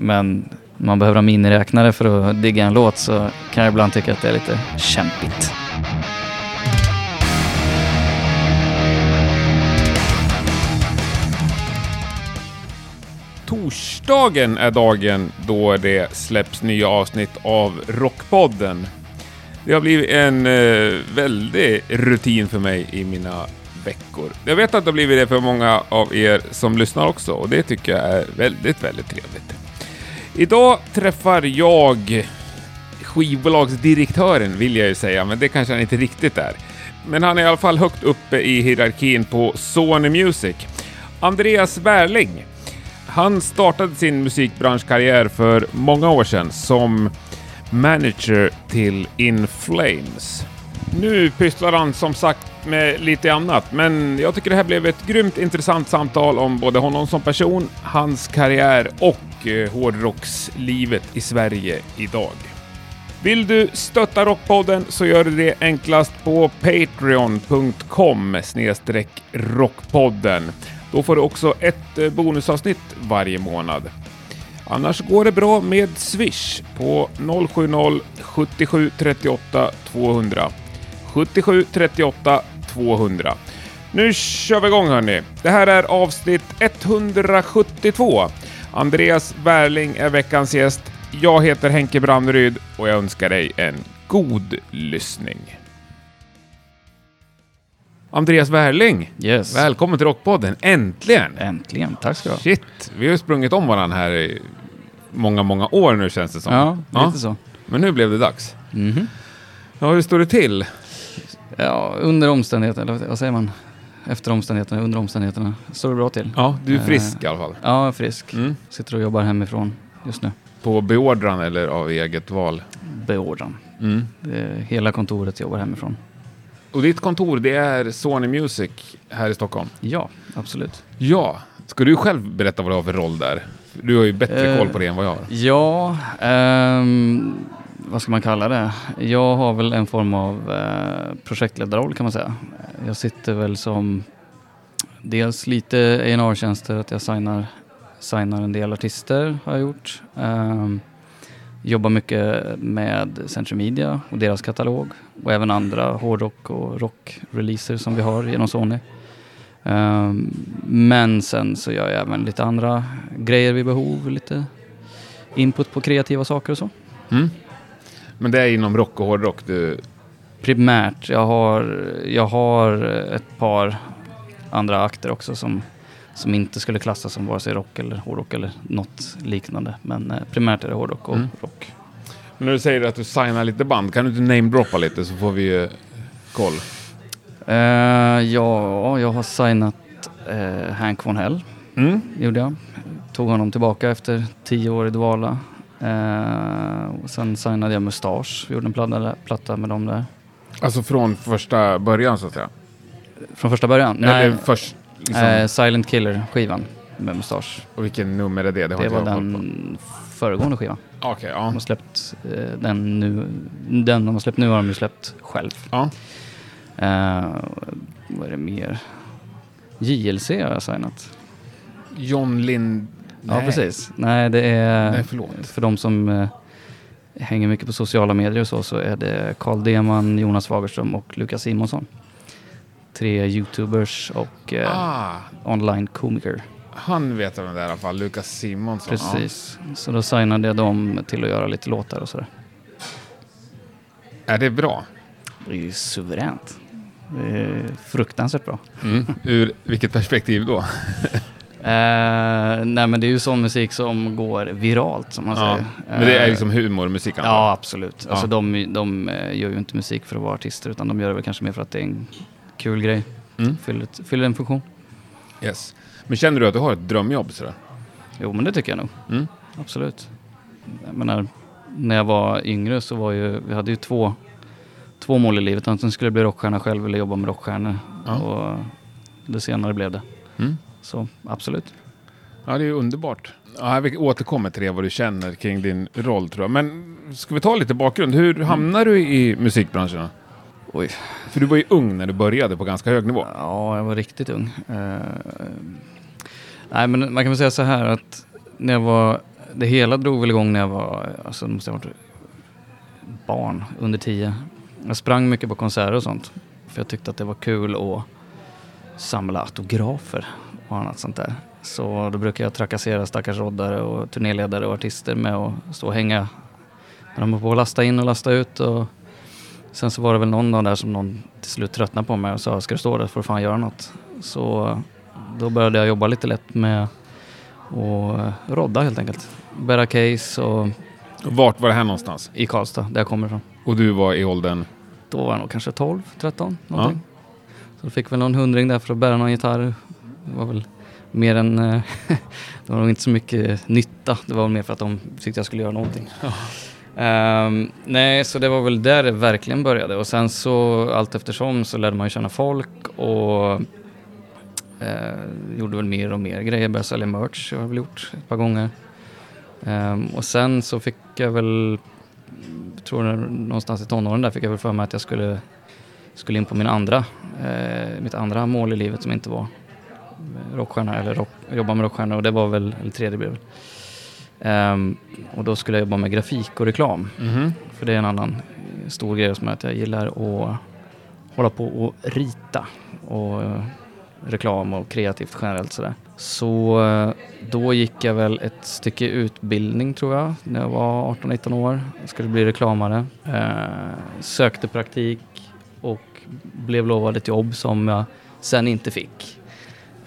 Men man behöver ha miniräknare för att digga en låt så kan jag ibland tycka att det är lite kämpigt. Torsdagen är dagen då det släpps nya avsnitt av Rockpodden. Det har blivit en eh, väldig rutin för mig i mina veckor. Jag vet att det har blivit det för många av er som lyssnar också och det tycker jag är väldigt, väldigt trevligt. Idag träffar jag skivbolagsdirektören vill jag ju säga, men det kanske han inte riktigt är. Men han är i alla fall högt uppe i hierarkin på Sony Music. Andreas Wärling. Han startade sin musikbranschkarriär för många år sedan som manager till In Flames. Nu pysslar han som sagt med lite annat, men jag tycker det här blev ett grymt intressant samtal om både honom som person, hans karriär och eh, hårdrockslivet i Sverige idag. Vill du stötta Rockpodden så gör du det enklast på patreon.com rockpodden. Då får du också ett eh, bonusavsnitt varje månad. Annars går det bra med Swish på 070 77 38 200. 77 38 200. Nu kör vi igång hörni. Det här är avsnitt 172. Andreas Wärling är veckans gäst. Jag heter Henke Branneryd och jag önskar dig en god lyssning. Andreas Wärling, Yes. välkommen till Rockpodden. Äntligen! Äntligen, tack ska du ha. Shit, vi har ju sprungit om varandra här i många, många år nu känns det som. Ja, lite så. Men nu blev det dags. Mhm. Ja, hur står det till? Ja, under omständigheterna, eller vad säger man? Efter omständigheterna, under omständigheterna. Står det bra till? Ja, du är Eh, frisk i alla fall. Ja, jag är frisk. Mm. Sitter och jobbar hemifrån just nu. På beordran eller av eget val. Beordran. Mm. Hela kontoret jobbar hemifrån. Och ditt kontor, det är Sony Music här i Stockholm? Ja, absolut. Ja. Ska du själv berätta vad du har för roll där? Du har ju bättre Eh, koll på det än vad jag har. Ja, ehm, vad ska man kalla det? Jag har väl en form av eh, projektledarroll kan man säga. Jag sitter väl som dels lite A&R-tjänster, att jag signar, signar en del artister har jag gjort. Eh, jobbar mycket med Central Media och deras katalog och även andra hårdrock och rock-releaser som vi har genom Sony. Ehm, men sen så gör jag även lite andra grejer vid behov, lite input på kreativa saker och så. Mm. Men det är inom rock och hårdrock du... Primärt, jag har, jag har ett par andra akter också som, som inte skulle klassas som vare sig rock eller hårdrock eller något liknande. Men eh, primärt är det hårdrock och Mm. rock. Men när du säger att du signar lite band, kan du inte namedroppa lite så får vi eh, koll? Eh, ja, jag har signat uh, Hank von Hell, Mm. gjorde jag. Tog honom tillbaka efter tio år i Dvala. Eh, och sen signade jag Mustasch, vi gjorde en platta, platta med dem där. Alltså från första början så att säga? Från första början? Eller först... Liksom, Eh, Silent Killer-skivan med Mustasch. och vilken nummer är det? Det Det var den föregående skivan. Okej, ja. De har släppt eh, den nu. Den de har släppt nu har de ju släppt själv. ja. Eh, vad är det mer? JLC har jag signat. John Lind... Ja, Nej. precis. Nej, det är... Nej, förlåt. För de som eh, hänger mycket på sociala medier och så, så är det Carl Deman, Jonas Fagerström och Lukas Simonsson. Tre YouTubers och eh, Ah, online-komiker. han vet vem det är i alla fall. Lukas Simonsson. Precis. Så då signade jag dem till att göra lite låtar och sådär. Ja. Är det bra? Det är ju suveränt. Det är fruktansvärt bra. Mm. Ur vilket perspektiv då? Eh, nej men det är ju sån musik som går viralt som man Ja. säger. Men det är Eh, liksom humormusik jag? Ja, absolut. Ja. Alltså de, de eh, gör ju inte musik för att vara artister utan de gör det väl kanske mer för att det är en kul grej. Mm. Fyller, fyller en funktion. Yes. Men känner du att du har ett drömjobb sådär? Jo men det tycker jag nog. Mm. Absolut. Jag menar, när jag var yngre så var ju, vi hade ju två, två mål i livet. Antingen skulle jag bli rockstjärna själv eller jobba med rockstjärnor. Ja. Och det senare blev det. Mm. Så absolut. Ja, det är underbart. Ja, vi återkommer till det, vad du känner kring din roll tror jag. Men ska vi ta lite bakgrund? Hur hamnar du i musikbranschen? Oj. För du var ju ung när du började på ganska hög nivå. Ja, jag var riktigt ung. Eh, nej, men man kan väl säga så här att när jag var det hela drog väl igång när jag var, alltså måste ha varit barn, under tio. Jag sprang mycket på konserter och sånt. För jag tyckte att det var kul att samla autografer och annat sånt där. Så då brukar jag trakassera stackars roddare och turnéledare och artister med att stå och hänga när de var på att lasta in och lasta ut. Och sen så var det väl någon dag där som någon till slut tröttnade på mig och sa ska du stå där får du fan göra något. Så då började jag jobba lite lätt med att rodda helt enkelt. Bära case och Vart var det här någonstans? i Karlstad, där jag kommer ifrån. Och du var i åldern? Då var jag nog kanske 12, 13 någonting. Så då fick väl någon hundring där för att bära någon gitarr. Var väl mer än... eh, det var nog inte så mycket nytta. Det var väl mer för att de tyckte jag skulle göra någonting. Ehm, nej, så det var väl där det verkligen började. Och sen så allt eftersom så lärde man ju känna folk och eh, gjorde väl mer och mer grejer. Började sälja merch, har jag väl gjort ett par gånger. Ehm, och sen så fick jag väl, tror jag någonstans i tonåren där fick jag väl för mig att jag skulle, skulle in på min andra, eh, mitt andra mål i livet som inte var rockstjärna eller rock, jobba med rockstjärnor och det var väl, eller tredje blev det. Ehm, och då skulle jag jobba med grafik och reklam. Mhm. För det är en annan stor grej som är att jag gillar att hålla på och rita och eh, reklam och kreativt generellt sådär. Så eh, då gick jag väl ett stycke utbildning tror jag när jag var 18-19 år. Jag skulle bli reklamare. Eh, sökte praktik och blev lovad ett jobb som jag sen inte fick.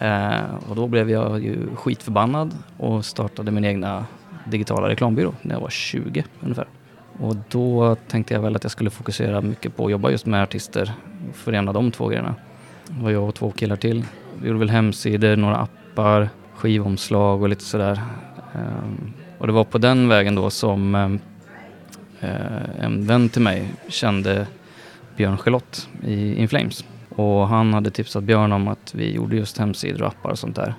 Eh, och då blev jag ju skitförbannad och startade min egna digitala reklambyrå när jag var 20 ungefär. Och då tänkte jag väl att jag skulle fokusera mycket på att jobba just med artister, förena de två grejerna. Det var jag och två killar till. Vi gjorde väl hemsidor, några appar, skivomslag och lite sådär. Ehm, och det var på den vägen då som eh, eh, en vän till mig kände Björn Charlotte i Inflames. Och han hade tipsat Björn om att vi gjorde just hemsidor och appar och sånt där.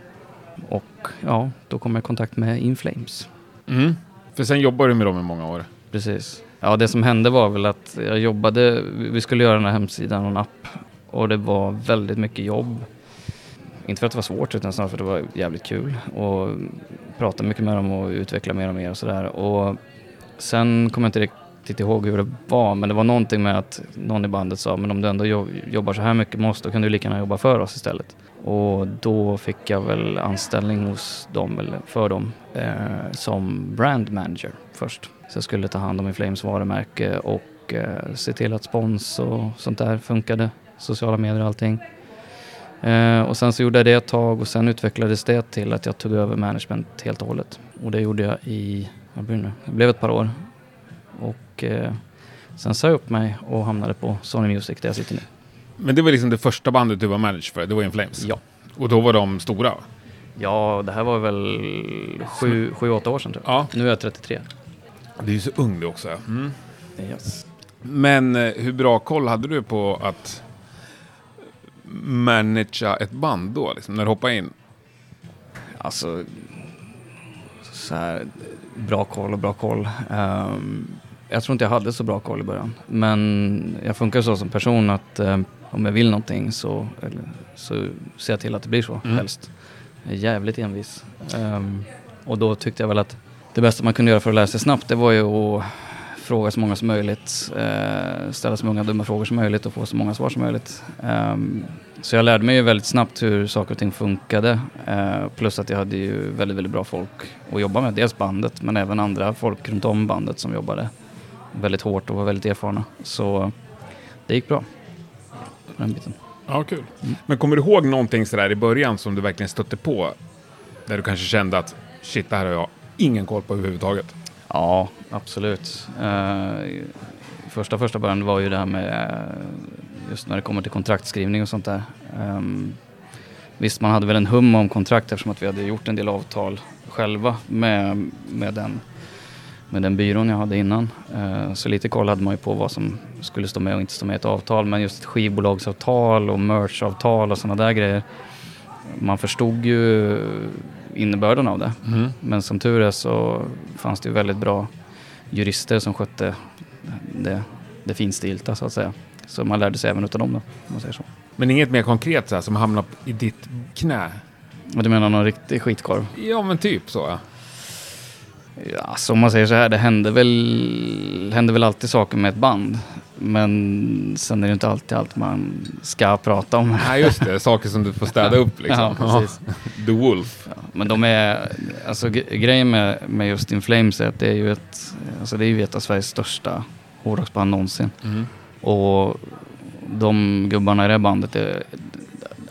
Och ja, då kom jag i kontakt med Inflames. Mm. För sen jobbar du med dem i många år. Precis. Ja, det som hände var väl att jag jobbade, vi skulle göra den här hemsidan och en app och det var väldigt mycket jobb. Inte för att det var svårt utan snarare för att det var jävligt kul och prata mycket med dem och utveckla mer och mer och sådär. Och sen kommer jag inte riktigt ihåg hur det var men det var någonting med att någon i bandet sa men om du ändå jobbar så här mycket med oss då kan du lika gärna jobba för oss istället. Och då fick jag väl anställning hos dem, eller för dem, eh, som brand manager först. Så jag skulle ta hand om Inflames varumärke och eh, se till att spons och sånt där funkade. Sociala medier och allting. Eh, och sen så gjorde jag det ett tag och sen utvecklades det till att jag tog över management helt och hållet. Och det gjorde jag i, vad blir det nu? Det blev ett par år. Och eh, sen sa jag upp mig och hamnade på Sony Music där jag sitter nu. Men det var liksom det första bandet du var manager för, det var In Flames. Ja. Och då var de stora. Ja, det här var väl sju, sju åtta år sedan tror jag. Ja. Nu är jag 33. Du är ju så ung du också. Mm. Yes. Men eh, hur bra koll hade du på att managera ett band då, liksom, när du hoppade in? Alltså, så här, bra koll och bra koll. Ehm, jag tror inte jag hade så bra koll i början. Men jag funkar så som person att ehm, om jag vill någonting så, eller, så ser jag till att det blir så Mm. helst. Jag är jävligt envis. Ehm, och då tyckte jag väl att det bästa man kunde göra för att lära sig snabbt det var ju att fråga så många som möjligt, eh, ställa så många dumma frågor som möjligt och få så många svar som möjligt. Ehm, så jag lärde mig ju väldigt snabbt hur saker och ting funkade. Eh, plus att jag hade ju väldigt, väldigt bra folk att jobba med. Dels bandet men även andra folk runt om bandet som jobbade väldigt hårt och var väldigt erfarna. Så det gick bra. Den biten. Ja, kul. Men kommer du ihåg någonting sådär i början som du verkligen stötte på? Där du kanske kände att shit, det här har jag ingen koll på överhuvudtaget. Ja, absolut. Eh, första första början var ju det här med eh, just när det kommer till kontraktskrivning och sånt där. Ehm, visst, man hade väl en hum om kontrakt eftersom att vi hade gjort en del avtal själva med, med, den, med den byrån jag hade innan. Eh, så lite koll hade man ju på vad som skulle stå med och inte stå med i ett avtal. Men just ett skivbolagsavtal och merchavtal och sådana där grejer. Man förstod ju innebörden av det. Men som tur är så fanns det ju väldigt bra jurister som skötte det, det finstilta så att säga. Så man lärde sig även utav dem då, om man säger så. Men inget mer konkret så här, som hamnar i ditt knä? Du menar någon riktig skitkorv? Ja, men typ så. Ja. Ja, så om man säger så här, det händer väl, händer väl alltid saker med ett band. Men sen är det inte alltid allt man ska prata om. Nej, just det. Saker som du får städa upp liksom. Ja, precis. The Wolf. Ja, men de är, alltså gre- grejen med, med just In Flames är att det är ju ett, alltså det är ju ett av Sveriges största hårdrocksband någonsin. Mm. Och de gubbarna i det bandet, är,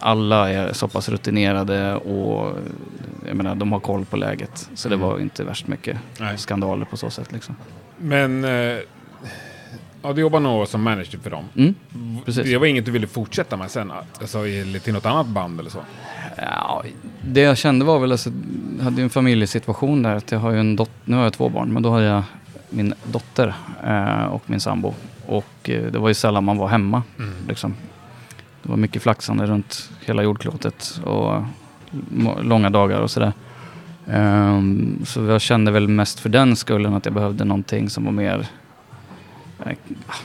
alla är så pass rutinerade och jag menar, de har koll på läget. Så det Mm. var inte värst mycket Nej. skandaler på så sätt liksom. Men eh, ja, du jobbar nog som manager för dem. Mm, precis. Det var inget du ville fortsätta med sen? Alltså till något annat band eller så? Ja, det jag kände var väl, alltså, jag hade ju en familjesituation där. Att jag har ju en dot- nu har jag två barn, men då hade jag min dotter eh, och min sambo. Och eh, det var ju sällan man var hemma. Liksom. Det var mycket flaxande runt hela jordklotet och må- långa dagar och sådär. Ehm, så jag kände väl mest för den skullen att jag behövde någonting som var mer, eh,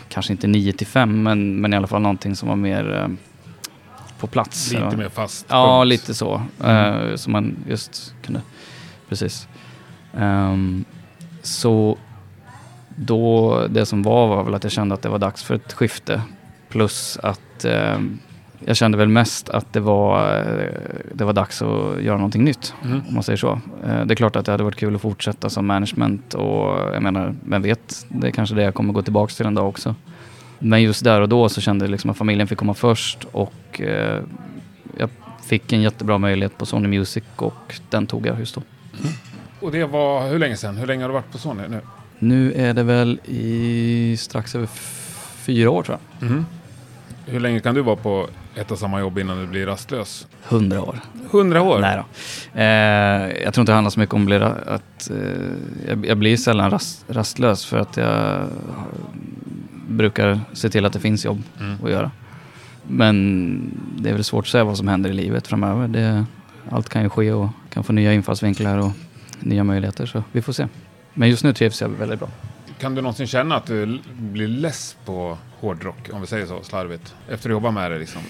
kanske inte 9 till 5, men, men i alla fall någonting som var mer eh, på plats. Lite Ja. mer fast Ja, punkt. lite så. Mm. Eh, som man just kunde... Precis. Ehm, så då, det som var var väl att jag kände att det var dags för ett skifte. Plus att ehm, jag kände väl mest att det var, eh, det var dags att göra någonting nytt. Mm. Om man säger så. Eh, det är klart att det hade varit kul att fortsätta som management och jag menar, vem vet, det är kanske det jag kommer gå tillbaka till en dag också. Men just där och då så kände jag liksom att familjen fick komma först och eh, jag fick en jättebra möjlighet på Sony Music och den tog jag just då. Och det var hur länge sedan? Hur länge har du varit på Sony nu? Nu är det väl i strax över fyra år tror jag. Mhm. Hur länge kan du vara på ett och samma jobb innan du blir rastlös? Hundra år. Hundra år? Nej då. Eh, jag tror inte det handlar så mycket om att bli, att eh, jag, jag blir sällan rast, rastlös för att jag brukar se till att det finns jobb Mm. att göra. Men det är väl svårt att säga vad som händer i livet framöver. Det, allt kan ju ske och kan få nya infallsvinklar och nya möjligheter så vi får se. Men just nu trivs jag väldigt bra. Kan du någonsin känna att du blir less på hårdrock, om vi säger så slarvigt? Efter att jobba med det liksom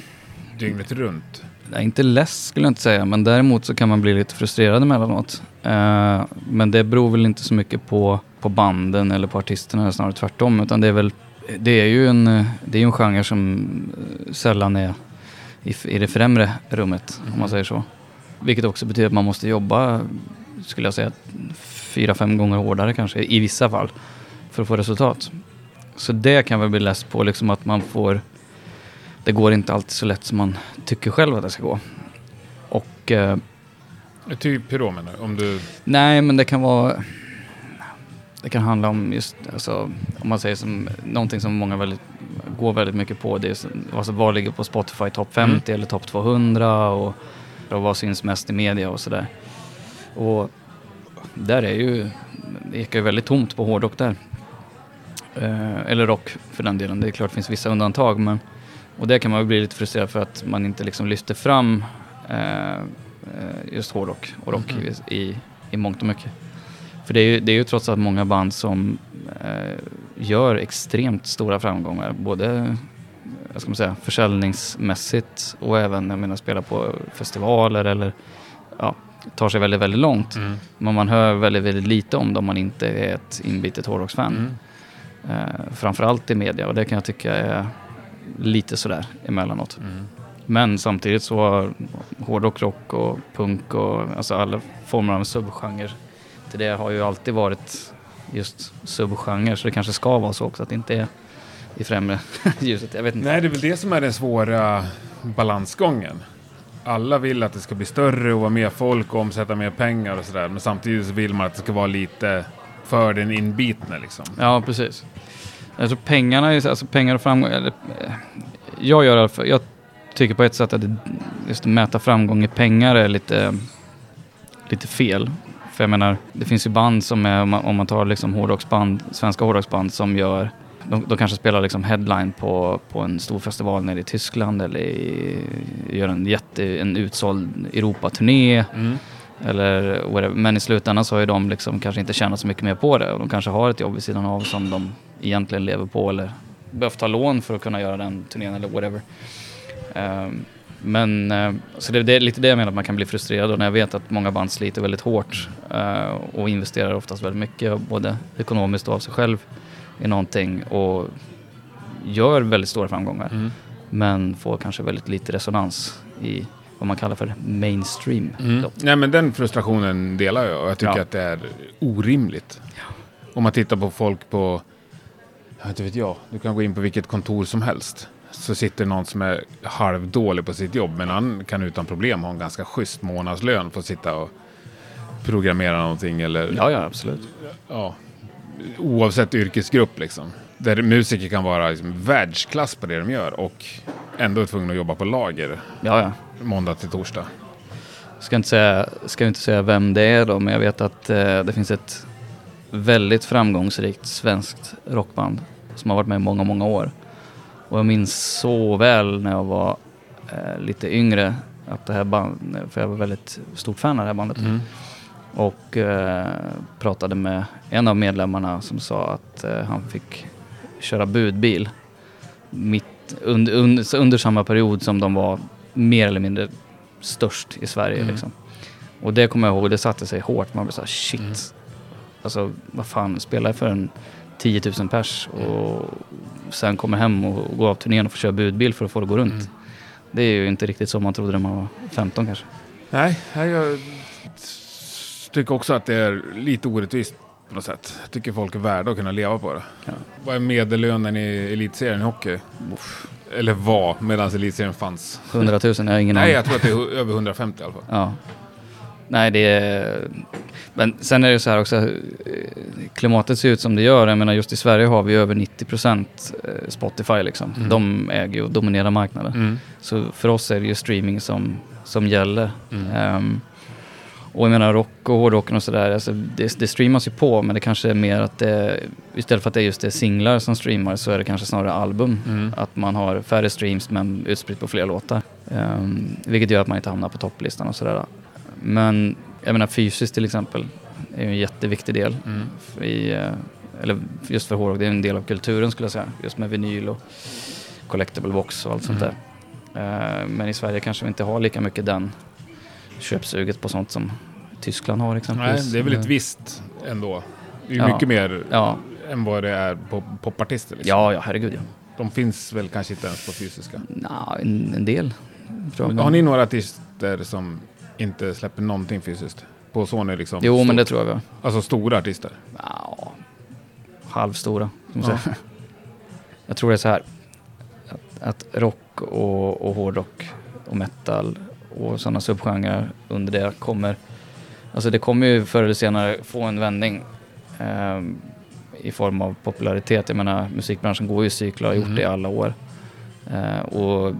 dygnet runt? Är inte less skulle jag inte säga, men däremot så kan man bli lite frustrerad emellanåt. Eh, men det beror väl inte så mycket på, på banden eller på artisterna, snarare tvärtom. Utan det är väl, det är ju en, det är en genre som eh, sällan är i, i det främre rummet, om man säger så. Vilket också betyder att man måste jobba, skulle jag säga, fyra, fem gånger hårdare kanske, i vissa fall, för att få resultat. Så det kan väl bli less på, liksom att man får det går inte alltid så lätt som man tycker själv att det ska gå. Och eh, Typ hur då menar du? Om du... nej, men det kan vara... Det kan handla om just, alltså, om man säger som någonting som många väldigt, går väldigt mycket på. Det är så- alltså, vad ligger på Spotify topp 50 eller topp 200 och, och vad syns mest i media och sådär. Och där är ju, det ekar ju väldigt tomt på hårdrock där. Eh, eller rock för den delen. Det är klart det finns vissa undantag men och det kan man bli lite frustrerad för att man inte liksom lyfter fram eh, eh, just hårdrock och rock Mhm. i, i, i mångt och mycket. För det är ju, det är ju trots allt många band som eh, gör extremt stora framgångar. Både vad ska man säga, försäljningsmässigt och även jag menar, spela på festivaler eller ja, tar sig väldigt, väldigt långt. Mm. Men man hör väldigt, väldigt lite om dem om man inte är ett inbitet hårdrocksfan. Mm. Eh, framförallt i media och det kan jag tycka är lite sådär emellanåt. Mm. Men samtidigt så har hårdrock, rock och punk och alltså alla former av subgenrer till det har ju alltid varit just subgenrer så det kanske ska vara så också att det inte är i främre ljuset. Jag vet inte. Nej, det är väl det som är den svåra balansgången. Alla vill att det ska bli större och vara mer folk och omsätta mer pengar och sådär. Men samtidigt så vill man att det ska vara lite för den inbitne liksom. Ja, precis. Alltså pengarna, är, alltså pengar och framgång, eller, eh, jag gör i alla fall, jag tycker på ett sätt att det, just att mäta framgång i pengar är lite, lite fel. För jag menar, det finns ju band som är, om man, om man tar liksom hårdrocksband, svenska hårdrocksband som gör, de, de kanske spelar liksom headline på, på en stor festival nere i Tyskland eller i, gör en jätte, en utsåld Europaturné. Mm. Eller whatever. Men i slutändan så har ju de liksom kanske inte tjänat så mycket mer på det och de kanske har ett jobb vid sidan av som de egentligen lever på eller behövt ta lån för att kunna göra den turnén eller whatever. Ehm, Men eh, så det, det är lite det jag menar, att man kan bli frustrerad och när jag vet att många band sliter väldigt hårt eh, och investerar oftast väldigt mycket, både ekonomiskt och av sig själv, i någonting och gör väldigt stora framgångar. Mm. Men får kanske väldigt lite resonans i vad man kallar för mainstream. Mm. Nej, men den frustrationen delar jag och jag tycker Ja. att det är orimligt. Om man tittar på folk på, jag inte vet jag, du kan gå in på vilket kontor som helst. Så sitter någon som är halvdålig på sitt jobb, men han kan utan problem ha en ganska schysst månadslön för att sitta och programmera någonting eller Ja, ja, absolut. ja, oavsett yrkesgrupp liksom. Där musiker kan vara liksom världsklass på det de gör och ändå är tvungna att jobba på lager Ja, ja. måndag till torsdag. Ska inte säga, ska inte säga vem det är då, men jag vet att eh, det finns ett väldigt framgångsrikt svenskt rockband som har varit med i många, många år. Och jag minns så väl när jag var eh, lite yngre att det här bandet, för jag var väldigt stort fan av det här bandet. Och eh, pratade med en av medlemmarna som sa att eh, han fick köra budbil mitt under, under, under samma period som de var mer eller mindre störst i Sverige. Mm. Liksom. Och det kommer jag ihåg, det satte sig hårt. Man blev såhär shit. Mm. Alltså vad fan, spelar jag för en 10 000 pers och sen kommer hem och går av turnén och får köra budbil för att få det att gå runt. Mm. Det är ju inte riktigt som man trodde när man var 15 kanske. Nej, nej, jag tycker också att det är lite orättvist på något sätt. Jag tycker folk är värda att kunna leva på det. Ja. Vad är medellönen i elitserien i hockey? Eller var, medan elitserien fanns. 100 000, jag har ingen Nej, aning. jag tror att det är över 150 i alla fall. Ja. Nej, det är... Men sen är det så här också, klimatet ser ut som det gör. Jag menar just i Sverige har vi över 90% eh, Spotify liksom. Mm. De äger och dominerar marknaden. Mm. Så för oss är det ju streaming som, som gäller. Mm. Ehm, och jag menar rock och hårdrocken och sådär, alltså det, det streamas ju på men det kanske är mer att det, istället för att det är just det singlar som streamar så är det kanske snarare album. Mm. Att man har färre streams men utspritt på fler låtar. Ehm, vilket gör att man inte hamnar på topplistan och sådär. Men jag menar fysiskt till exempel är ju en jätteviktig del. Mm. I, eh, eller just för hårdrock, det är en del av kulturen skulle jag säga. Just med vinyl och collectible box och allt sånt Mm. där. Eh, men i Sverige kanske vi inte har lika mycket den köpsuget på sånt som Tyskland har Nej, exempelvis. det är väl ett Eh, visst ändå. Det är ju Ja. mycket mer Ja, än vad det är på popartister. Liksom. ja, ja herregud ja. De finns väl kanske inte ens på fysiska. Nå, en, en del. Har ni några artister som inte släpper någonting fysiskt? På Sony liksom? Jo, men det tror jag vi har. Alltså stora artister? Ja, halvstora. Ja. Jag tror det är så här. Att, att rock och, och hårdrock och metal och sådana subgenrer under det kommer... Alltså det kommer ju förr eller senare få en vändning ehm, i form av popularitet. Jag menar musikbranschen går ju i cyklar och har gjort Mhm. det i alla år. Eh, och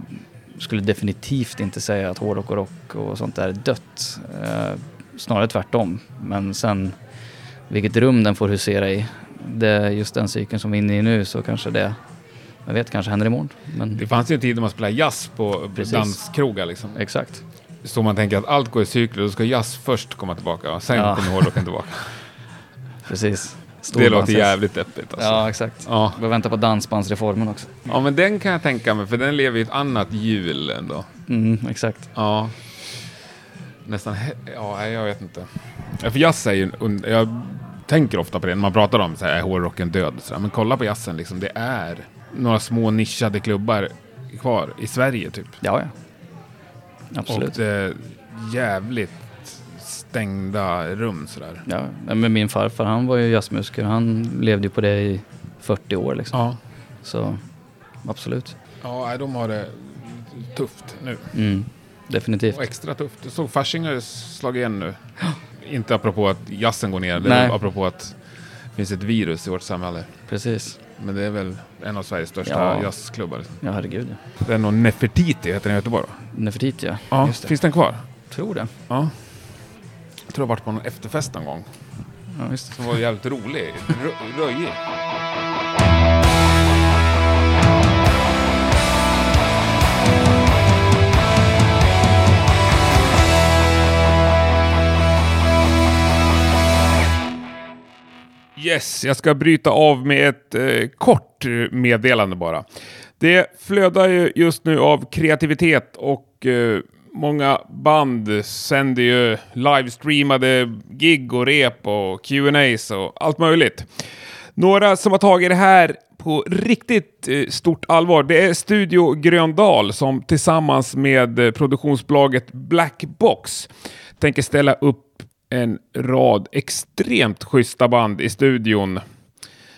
skulle definitivt inte säga att hårdrock och rock och sånt där är dött. Eh, snarare tvärtom. Men sen vilket rum den får husera i. Det är just den cykeln som vi är inne i nu så kanske det, jag vet, kanske händer imorgon. Men Det fanns ju en tid när man spelade jazz på Precis. danskrogar liksom. exakt. Så man tänker att allt går i cykler, då ska jazz först komma tillbaka och sen Ja. kommer hårdrocken tillbaka. Precis. det låter jävligt deppigt alltså. Ja, exakt. Ja. Vi väntar på dansbandsreformen också. ja, men den kan jag tänka mig, för den lever i ett annat hjul ändå. Mm, exakt. Ja. Nästan, ja, jag vet inte. Ja, för jazz är ju, jag tänker ofta på det när man pratar om så här, är hårdrocken död? Så här, men kolla på jazzen, liksom, det är några små nischade klubbar kvar i Sverige typ. Ja, ja. Och Absolut. det är jävligt stängda rum sådär. Ja, men min farfar han var ju jazzmusiker. Han levde ju på det i 40 år liksom. Ja. Så absolut. Ja, de har det tufft nu. Mm, definitivt. Och extra tufft. Jag såg Fasching har slagit igen nu. Inte apropå att jazzen går ner, det är apropå att det finns ett virus i vårt samhälle. Precis. Men det är väl en av Sveriges största Ja. jazzklubbar. Ja, herregud ja. Det är nog Nefertiti heter den i Göteborg? Nefertiti ja. Ja, finns den kvar? Tror det. Ja. Jag tror jag varit på någon efterfest någon gång. Ja, just det. Som var jävligt rolig. Rö- röjig. Yes, jag ska bryta av med ett eh, kort meddelande bara. Det flödar ju just nu av kreativitet och eh, många band sänder ju livestreamade gig och rep och Q&As och allt möjligt. Några som har tagit det här på riktigt eh, stort allvar, det är Studio Gröndal som tillsammans med eh, produktionsbolaget Blackbox tänker ställa upp en rad extremt schyssta band i studion.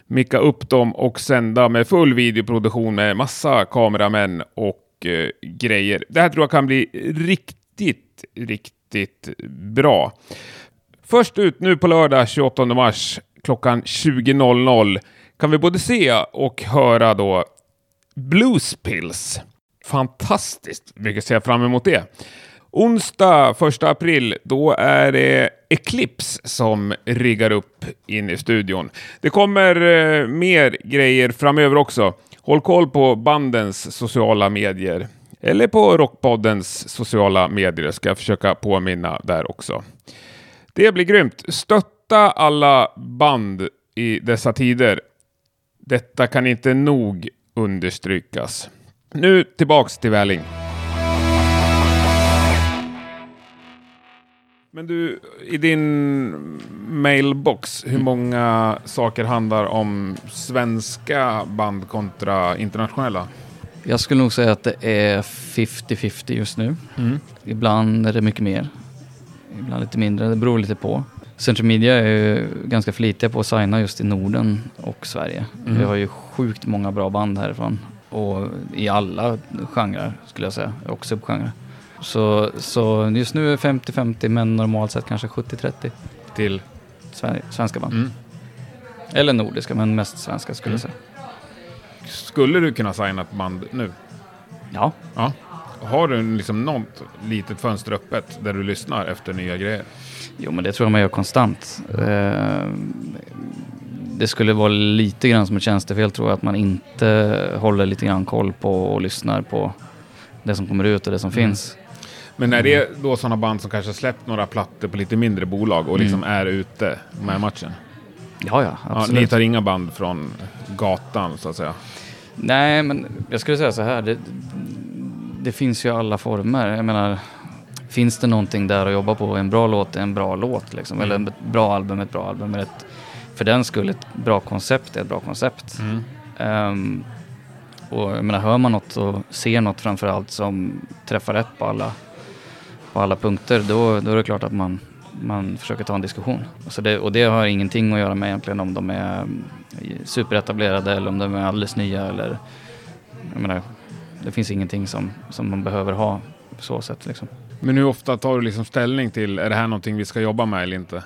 Micka upp dem och sända med full videoproduktion med massa kameramän och eh, grejer. Det här tror jag kan bli riktigt, riktigt bra. Först ut nu på lördag 28 mars klockan 20.00 kan vi både se och höra då Bluespills. Fantastiskt mycket ser jag fram emot det. Onsdag 1 april, då är det Eclipse som riggar upp in i studion. Det kommer eh, mer grejer framöver också. Håll koll på bandens sociala medier. Eller på Rockpoddens sociala medier ska jag försöka påminna där också. Det blir grymt. Stötta alla band i dessa tider. Detta kan inte nog understrykas. Nu tillbaks till Välling. Men du, i din mailbox, hur många saker handlar om svenska band kontra internationella? Jag skulle nog säga att det är 50-50 just nu. Mm. Ibland är det mycket mer. Ibland lite mindre, det beror lite på. Central Media är ju ganska flitiga på att signa just i Norden och Sverige. Mm. Vi har ju sjukt många bra band härifrån. Och i alla genrer skulle jag säga, och subgenrer. Så, så just nu är det 50-50 men normalt sett kanske 70-30 till sve- svenska band. Mm. Eller nordiska men mest svenska skulle jag säga. Skulle du kunna signa ett band nu? Ja, Ja. Har du liksom något litet fönster öppet där du lyssnar efter nya grejer? jo men det tror jag man gör konstant. Eh, det skulle vara lite grann som ett tjänstefel tror jag att man inte håller lite grann koll på och lyssnar på det som kommer ut och det som Mm. finns. Men är det då sådana band som kanske släppt några plattor på lite mindre bolag och liksom är ute med matchen? Ja, ja, Ja, absolut. ni tar inga band från gatan så att säga? Nej, men jag skulle säga så här. Det, det finns ju alla former. Jag menar, finns det någonting där att jobba på? En bra låt är en bra låt. Liksom. Eller ett bra album är ett bra album. Eller ett, för den skull, ett bra koncept är ett bra koncept. Mm. Ehm, och jag menar, hör man något och ser något framför allt som träffar rätt på alla, på alla punkter, då, då är det klart att man, man försöker ta en diskussion. Så det, och det har ingenting att göra med egentligen om de är mm, superetablerade eller om de är alldeles nya eller... Jag menar, det finns ingenting som, som man behöver ha på så sätt liksom. Men hur ofta tar du liksom ställning till, är det här någonting vi ska jobba med eller inte?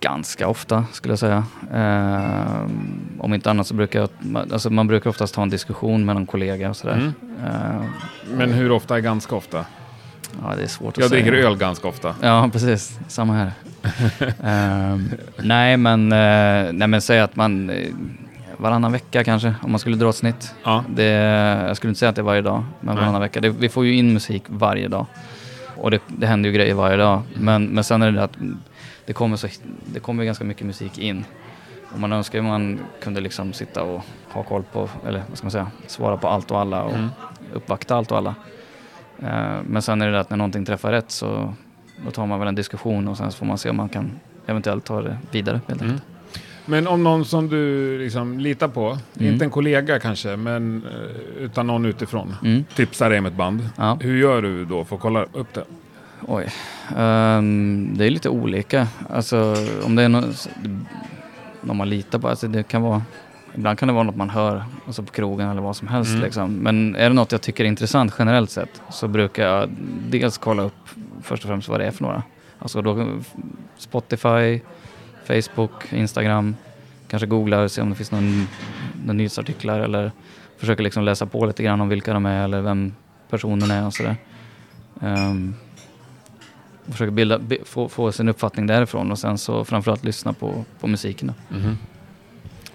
Ganska ofta skulle jag säga. Ehm, om inte annat så brukar jag, alltså man brukar oftast ha en diskussion med någon kollega och sådär. Mm. Ehm, Men hur ofta är ganska ofta? Ja, det är svårt att Jag säga. dricker öl ganska ofta. Ja, precis. Samma här. Ehm, nej, men, eh, nej, men säg att man eh, varannan vecka kanske, om man skulle dra ett snitt. Ja. Det, jag skulle inte säga att det är varje dag, men Nej. varannan vecka. Det, vi får ju in musik varje dag. Och det, det händer ju grejer varje dag. Men, men sen är det det att det kommer, så, det kommer ganska mycket musik in. Och man önskar ju man kunde liksom sitta och ha koll på, eller vad ska man säga, svara på allt och alla och Mm. uppvakta allt och alla. Eh, men sen är det att när någonting träffar rätt så då tar man väl en diskussion och sen så får man se om man kan eventuellt ta det vidare. Helt Mm. Men om någon som du liksom litar på, Mm. inte en kollega kanske, men eh, utan någon utifrån, Mm. tipsar dig om ett band. Ja. Hur gör du då för att kolla upp det? Oj. Ehm, det är lite olika. Alltså om det är någon, någon man litar på. Alltså, det kan vara, ibland kan det vara något man hör alltså på krogen eller vad som helst. Mm. Liksom. Men är det något jag tycker är intressant generellt sett så brukar jag dels kolla upp först och främst vad det är för några. Alltså då, Spotify, Facebook, Instagram. Kanske googla och se om det finns någon, någon nyhetsartiklar eller försöka liksom läsa på lite grann om vilka de är eller vem personen är och sådär. Um, försöka bilda, bi- få, få sin uppfattning därifrån och sen så framförallt lyssna på, på musiken. Då.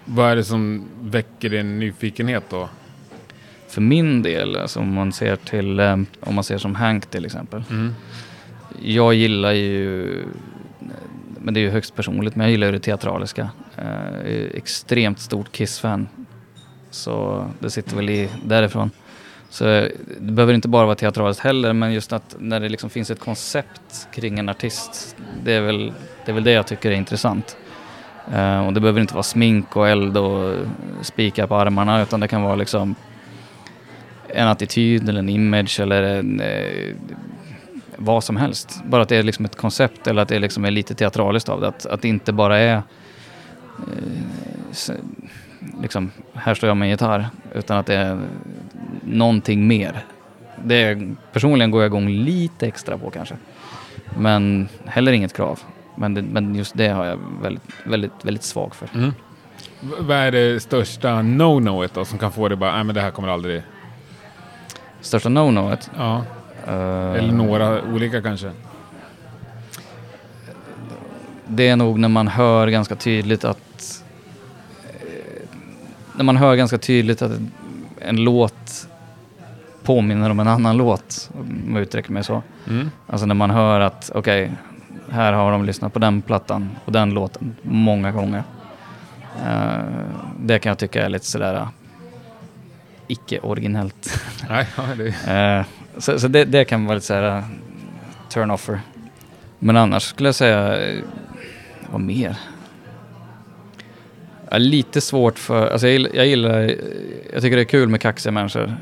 Vad är det som väcker din nyfikenhet då? För min del, alltså om man ser till, eh, om man ser som Hank till exempel. Jag gillar ju, men det är ju högst personligt, men jag gillar ju det teatraliska. Eh, Jag är extremt stort Kiss-fan. Så det sitter väl i därifrån. Så det behöver inte bara vara teatraliskt heller, men just att när det liksom finns ett koncept kring en artist, det är väl det, är väl det jag tycker är intressant. Uh, och det behöver inte vara smink och eld och spikar på armarna, utan det kan vara liksom en attityd eller en image eller en, eh, vad som helst. Bara att det är liksom ett koncept eller att det liksom är lite teatraliskt av det. Att, att det inte bara är eh, liksom, här står jag med en gitarr, utan att det är någonting mer. Det är, personligen går jag igång lite extra på kanske. Men heller inget krav. Men, det, men just det har jag väldigt, väldigt, väldigt svag för. Mm. Vad är det största no-noet då som kan få dig bara, nej men det här kommer aldrig... Största no-noet? Ja. Uh, Eller några olika kanske? Det är nog när man hör ganska tydligt att... När man hör ganska tydligt att en låt påminner om en annan låt, om jag uttrycker mig så. Mm. Alltså när man hör att, okej, okay, här har de lyssnat på den plattan och den låten många gånger. Uh, det kan jag tycka är lite sådär uh, icke-originellt. Nej, uh, så, så det, det, kan vara lite såhär uh, turn-offer. Men annars skulle jag säga, vad mer? Ja, lite svårt för, alltså jag, jag gillar, jag tycker det är kul med kaxiga människor.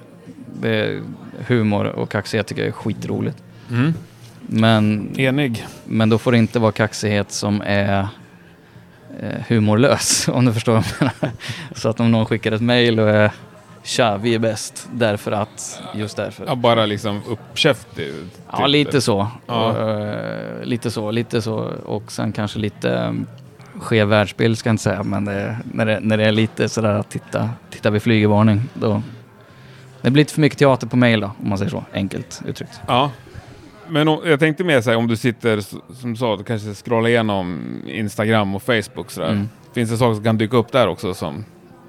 Det är humor och kaxighet tycker jag är skitroligt. Mm. Men, Enig. Men då får det inte vara kaxighet som är eh, humorlös, om du förstår vad jag menar. Så att om någon skickar ett mail och är Tja, vi är bäst därför att, just därför. Ja, bara liksom uppkäft? Typ. Ja, lite så. Ja. Och, uh, lite så, lite så. Och sen kanske lite um, skev världsbild ska jag inte säga, men det, när, det, när det är lite sådär att titta, titta vid flygervarning, då... Det blir lite för mycket teater på mail då, om man säger så, enkelt uttryckt. Ja, men om, jag tänkte mer säga om du sitter, som du sa, du kanske scrollar igenom Instagram och Facebook sådär. Mm. Finns det saker som kan dyka upp där också som,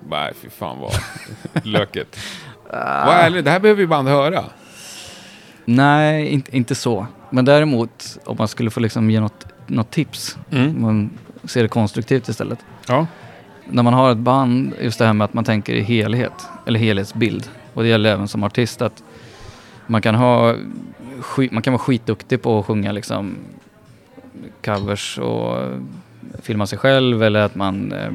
nej fy fan vad löket. vad ärligt, det här behöver ju band höra. Nej, inte, inte så. Men däremot om man skulle få liksom ge något, något tips, mm. man ser det konstruktivt istället. Ja. När man har ett band, just det här med att man tänker i helhet, eller helhetsbild. Och det gäller även som artist att man kan ha man kan vara skitduktig på att sjunga liksom covers och filma sig själv eller att man eh,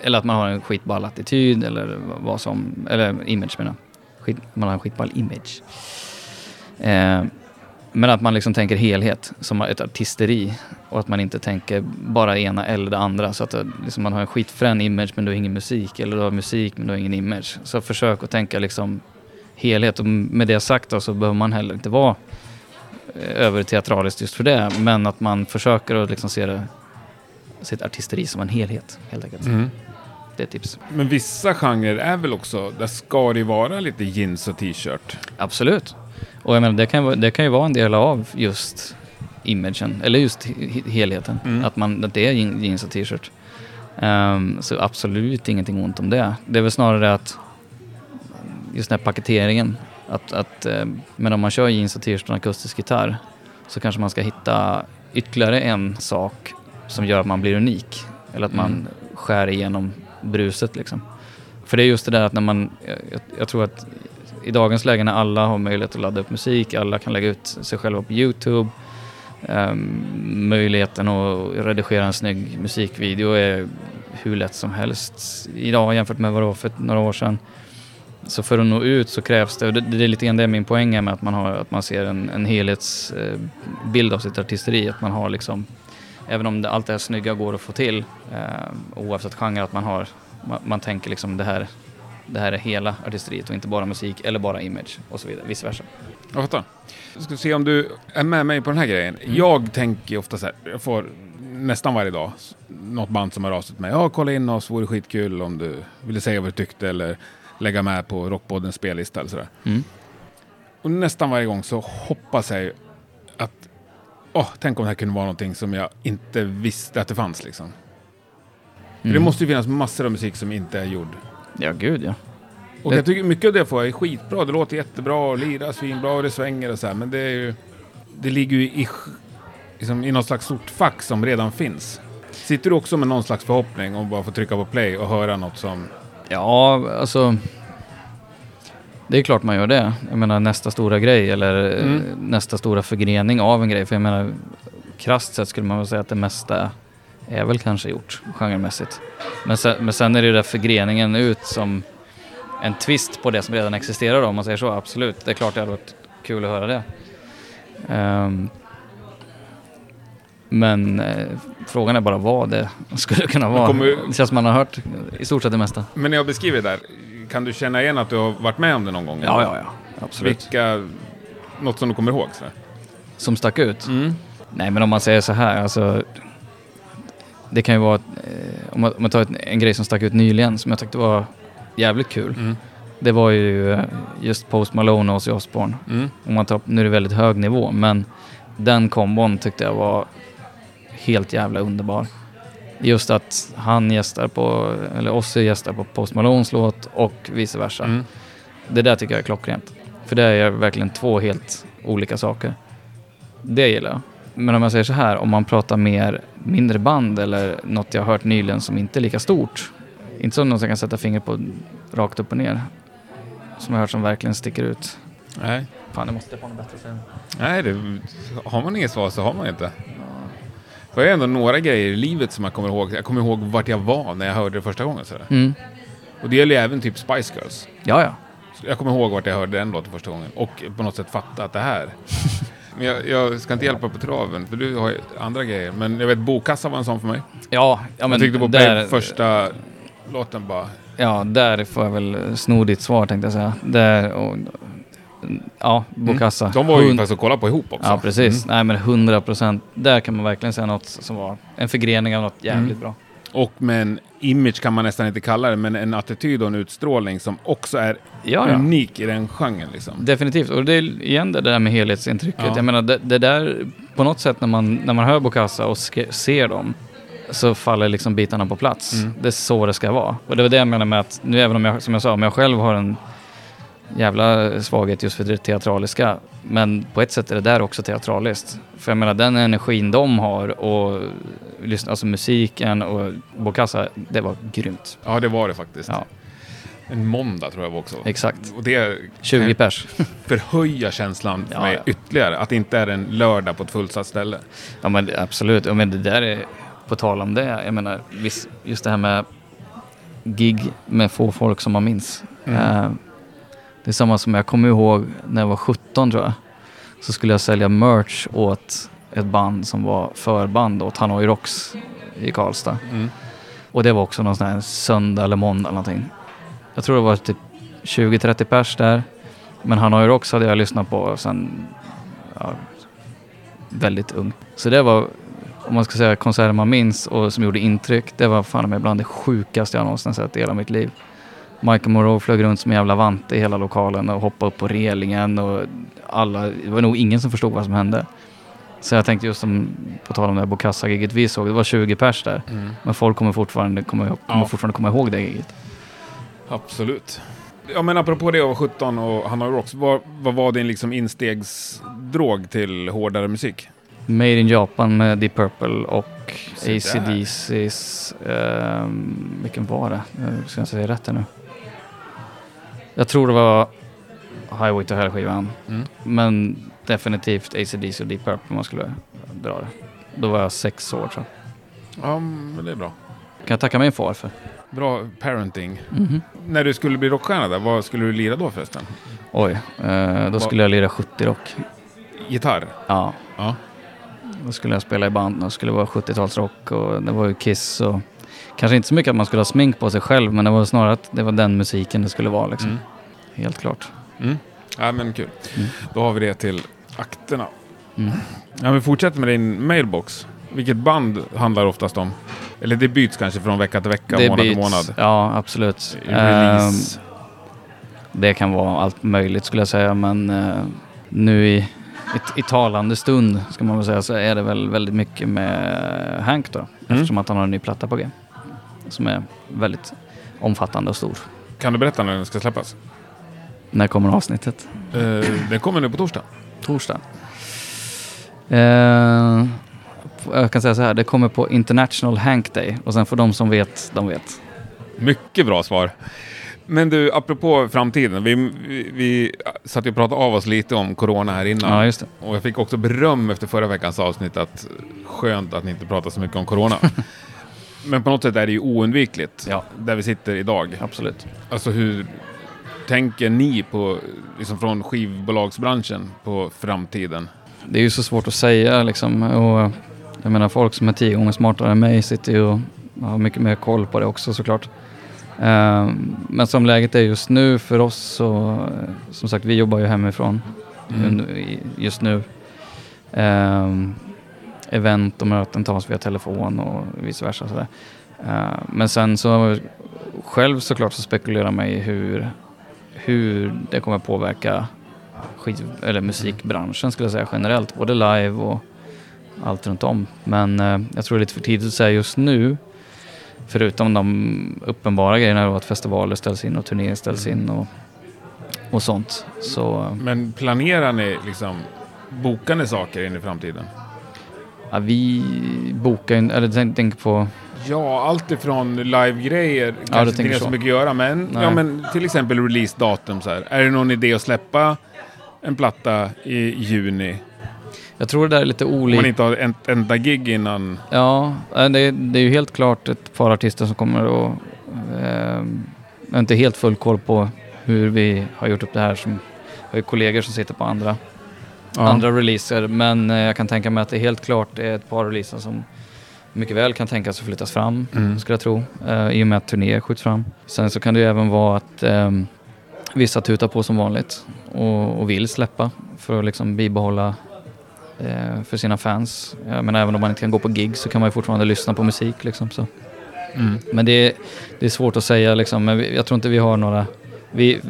eller att man har en skitball attityd eller vad som, eller image menar Skit, man har en skitball image. Eh, men att man liksom tänker helhet som ett artisteri och att man inte tänker bara ena eller det andra. Så att eh, liksom man har en skitfrän image men du har ingen musik eller du har musik men du har ingen image. Så försök att tänka liksom helhet. Och med det sagt då, så behöver man heller inte vara eh, överteatraliskt just för det. Men att man försöker att liksom se det, sitt artisteri som en helhet helt enkelt. Mm. Det är tips. Men vissa genrer är väl också, där ska det vara lite jeans och t-shirt? Absolut. Och jag menar, det kan, det kan ju vara en del av just imagen, eller just helheten. Mm. Att, man, att det är jeans och t-shirt. Um, så absolut ingenting ont om det. Det är väl snarare att just den här paketeringen. Att, att, eh, men om man kör jeans och t-shirt och akustisk gitarr så kanske man ska hitta ytterligare en sak som gör att man blir unik. Eller att man mm. skär igenom bruset liksom. För det är just det där att när man, jag, jag, tror att i dagens läge när alla har möjlighet att ladda upp musik, alla kan lägga ut sig själva på Youtube, um, möjligheten att redigera en snygg musikvideo är hur lätt som helst idag jämfört med vad det var för några år sedan. Så för att nå ut så krävs det, och det, det är lite grann det min poäng är med att man, har, att man ser en, en helhetsbild av sitt artisteri. Att man har liksom, även om det, allt det här snygga går att få till, eh, oavsett genre, att man har, man, man, tänker liksom det här, det här är hela artisteriet och inte bara musik eller bara image och så vidare, vice versa. Jag fattar. Jag ska se om du är med mig på den här grejen. Mm. Jag tänker ofta så här, jag får nästan varje dag något band som har rasat mig. Ja, kolla in oss, vore skitkul om du ville säga vad du tyckte eller lägga med på Rockpoddens spellista eller sådär. Mm. Och nästan varje gång så hoppas jag att, åh, oh, tänk om det här kunde vara någonting som jag inte visste att det fanns liksom. Mm. För det måste ju finnas massor av musik som inte är gjord. Ja, gud ja. Och det... jag tycker mycket av det får jag är skitbra. Det låter jättebra och lirar svinbra och det svänger och så här. Men det är ju, det ligger ju i, liksom, i något slags stort fack som redan finns. Sitter du också med någon slags förhoppning om bara få trycka på play och höra något som Ja, alltså... Det är klart man gör det. Jag menar nästa stora grej eller Mm. nästa stora förgrening av en grej. För jag menar krasst sett skulle man väl säga att det mesta är väl kanske gjort genremässigt. Men sen, men sen är det ju där förgreningen ut som en twist på det som redan existerar då, om man säger så. Absolut, det är klart det hade varit kul att höra det. Ehm, men eh, frågan är bara vad det skulle kunna vara. kommer- Det känns som man har hört i stort sett det mesta. Men när jag beskriver det där, kan du känna igen att du har varit med om det någon gång? Ja, ja, ja. Absolut. Vilka, något som du kommer ihåg? Så? Som stack ut? Mm. Nej, men om man säger så här, alltså. Det kan ju vara, eh, om man, om man tar ett, en grej som stack ut nyligen som jag tyckte var jävligt kul. Mm. Det var ju eh, just Post Malone och Ozzy Osbourne. Mm. Om man tar, nu är det väldigt hög nivå, men den kombon tyckte jag var helt jävla underbar. Just att han gästar på, eller Ozzy gästar på Post Malones låt och vice versa. Mm. Det där tycker jag är klockrent. För det är verkligen två helt olika saker. Det gillar jag. Men om jag säger så här, om man pratar mer mindre band eller något jag har hört nyligen som inte är lika stort. Inte som något jag kan sätta fingret på rakt upp och ner. Som jag har hört som verkligen sticker ut. Nej. Fan, jag måste få något bättre sen. Nej, det, har man inget svar så har man inte. Det var ändå några grejer i livet som jag kommer ihåg. Jag kommer ihåg vart jag var när jag hörde det första gången. Mm. Och det gäller ju även typ Spice Girls. Ja, ja. Så Jag kommer ihåg vart jag hörde den låten första gången och på något sätt fatta att det här. Men jag, jag ska inte hjälpa på traven, för du har ju andra grejer. Men jag vet, Bokassa var en sån för mig. Ja, ja men jag tyckte på där, första låten bara... Ja, där får jag väl sno ditt svar tänkte jag säga. Där och, Ja, Bokassa. Mm. De var ju Hund- faktiskt att kolla på ihop också. Ja, precis. Mm. Nej, men 100 procent. Där kan man verkligen säga något som var en förgrening av något jävligt Mm. bra. Och med en image kan man nästan inte kalla det, men en attityd och en utstrålning som också är Ja, ja. unik i den genren. Liksom. Definitivt. Och det är igen det där med helhetsintrycket. Ja. Jag menar, det, det där, på något sätt när man, när man hör Bokassa och ser dem, så faller liksom bitarna på plats. Mm. Det är så det ska vara. Och det var det jag menar med att, nu även om jag, som jag sa, om jag själv har en jävla svaghet just för det teatraliska, men på ett sätt är det där också teatraliskt. För jag menar, den energin de har och lyssna, alltså musiken och Bokassa, det var grymt. Ja, det var det faktiskt. Ja, En måndag tror jag var också. exakt. Och det 20 pers. förhöja känslan för Ja, ja. ytterligare. Att det inte är en lördag på ett fullsatt ställe. Ja men absolut, ja, men det där är, på tal om det, jag menar just det här med gig med få folk som man minns. Mm. Eh, det är samma som jag kommer ihåg när jag var 17 tror jag. Så skulle jag sälja merch åt ett band som var förband åt Hanoi Rocks i Karlstad. Mm. Och det var också någon sån här söndag eller måndag eller någonting. Jag tror det var typ 20-30 pers där. Men Hanoi Rocks hade jag lyssnat på sen ja, väldigt ung. Så det var, om man ska säga konserter man minns och som gjorde intryck, det var fan med bland det sjukaste jag någonsin sett i hela mitt liv. Michael Moreau flög runt som en jävla vante i hela lokalen och hoppade upp på relingen och alla, det var nog ingen som förstod vad som hände. Så jag tänkte just som, på tal om det här Bokassa-giget vi såg, det var 20 pers där. Mm. Men folk kommer fortfarande ihåg- kommer Ja. fortfarande komma ihåg det giget. Absolut. Ja, men apropå det att vara 17 och han har rocks, vad, vad var din liksom instegsdrog till hårdare musik? Made in Japan med Deep Purple och. ACDC's... ehm, vilken var det? Jag ska jag säga rätt här nu? Jag tror det var Highway to Hell-skivan. Mm. Men definitivt ACDC och Deep Purple om man skulle dra det. Då var jag sex år tror jag. Ja, men det är bra. Kan jag tacka min far för. Bra parenting. Mhm. När du skulle bli rockstjärna där, vad skulle du lira då förresten? Oj, eh, då skulle jag lira 70-rock. Gitarr? Ja, Ja. Då skulle jag spela i band och skulle vara 70-talsrock och det var ju Kiss och kanske inte så mycket att man skulle ha smink på sig själv men det var snarare att det var den musiken det skulle vara liksom. Mm. Helt klart. Mm. Ja, men kul. Mm. Då har vi det till akterna. Mm. Ja, vi fortsätter med din mailbox. Vilket band handlar oftast om? Eller det byts kanske från vecka till vecka, det månad till byts. månad. Ja, absolut. Release. Ehm, det kan vara allt möjligt skulle jag säga men eh, nu i, i, i talande stund ska man väl säga så är det väl väldigt mycket med Hank då. Eftersom att han har en ny platta på G. Som är väldigt omfattande och stor. Kan du berätta när den ska släppas? När kommer avsnittet? Uh, den kommer nu på torsdag. Torsdag. Eh, jag kan säga så här, det kommer på International Hank Day och sen för de som vet, de vet. Mycket bra svar. Men du, apropå framtiden. Vi, vi, vi satt ju och pratade av oss lite om corona här innan. Ja, just det. Och jag fick också beröm efter förra veckans avsnitt att skönt att ni inte pratar så mycket om corona. Men på något sätt är det ju oundvikligt Ja. där vi sitter idag. Absolut. Alltså hur tänker ni på, liksom från skivbolagsbranschen på framtiden? Det är ju så svårt att säga liksom. Och jag menar folk som är tio gånger smartare än mig sitter ju och har mycket mer koll på det också såklart. Eh, Men som läget är just nu för oss så, som sagt vi jobbar ju hemifrån Mm. just nu. Event och möten tas via telefon och vice versa. Sådär. Eh, men sen så själv såklart så spekulerar man i hur, hur det kommer påverka skiv, eller musikbranschen skulle jag säga generellt, både live och allt runt om. Men eh, jag tror det är lite för tidigt att säga just nu. Förutom de uppenbara grejerna då, att festivaler ställs in och turnéer ställs in och, och sånt. Så eh, Men planerar ni liksom bokande saker in i framtiden? Ja, vi bokar ju, eller tänk, tänk på, Ja, allt ifrån live-grejer kanske du inte tänker så så. mycket att göra, men, Nej. ja, men till exempel release-datum så här. Är det någon idé att släppa en platta i juni? jag tror det där är lite Om man olika. inte har ett enda gig innan. Ja, det, är- det är ju helt klart ett par artister som kommer och eh, jag har inte helt full koll på hur vi har gjort upp det här. Som, jag har ju kollegor som sitter på andra andra releaser. Men eh, jag kan tänka mig att det helt klart är ett par releaser som mycket väl kan tänkas att flyttas fram, Mm. skulle jag tro. Eh, I och med att turnéer skjuts fram. Sen så kan det ju även vara att eh, vissa tutar på som vanligt och, och vill släppa för att liksom bibehålla eh, för sina fans. Jag menar, även om man inte kan gå på gig så kan man ju fortfarande lyssna på musik. Liksom, så. Mm. Men det är, det är svårt att säga liksom. Men jag tror inte vi har några... Vi,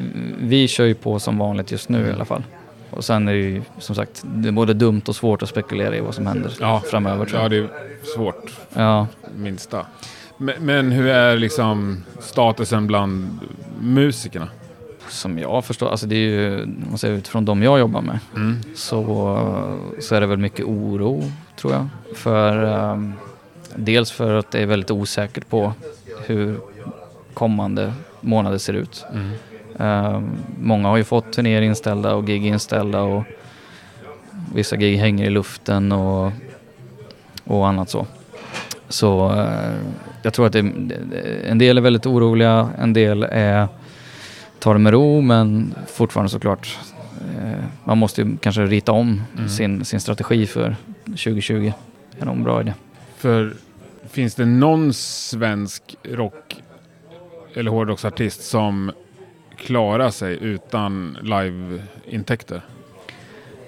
vi kör ju på som vanligt just nu i alla fall. Och sen är det ju som sagt det är både dumt och svårt att spekulera i vad som händer Ja. framöver tror Ja, jag. det är svårt. Ja, Minsta. Men, men hur är liksom statusen bland musikerna? som jag förstår, alltså det är ju, man säger utifrån de jag jobbar med, Mm. så, så är det väl mycket oro tror jag. För, ehm, dels för att det är väldigt osäkert på hur kommande månader ser ut. Mm. Ehm, många har ju fått turnéer inställda och gig inställda och vissa gig hänger i luften och, och annat så. Så eh, jag tror att det, det- en del är väldigt oroliga, en del är, tar det med ro men fortfarande såklart eh, man måste ju kanske rita om Mm. sin, sin strategi för 2020. Det är nog en bra idé. För finns det någon svensk rock eller hårdrocksartist som klarar sig utan live-intäkter?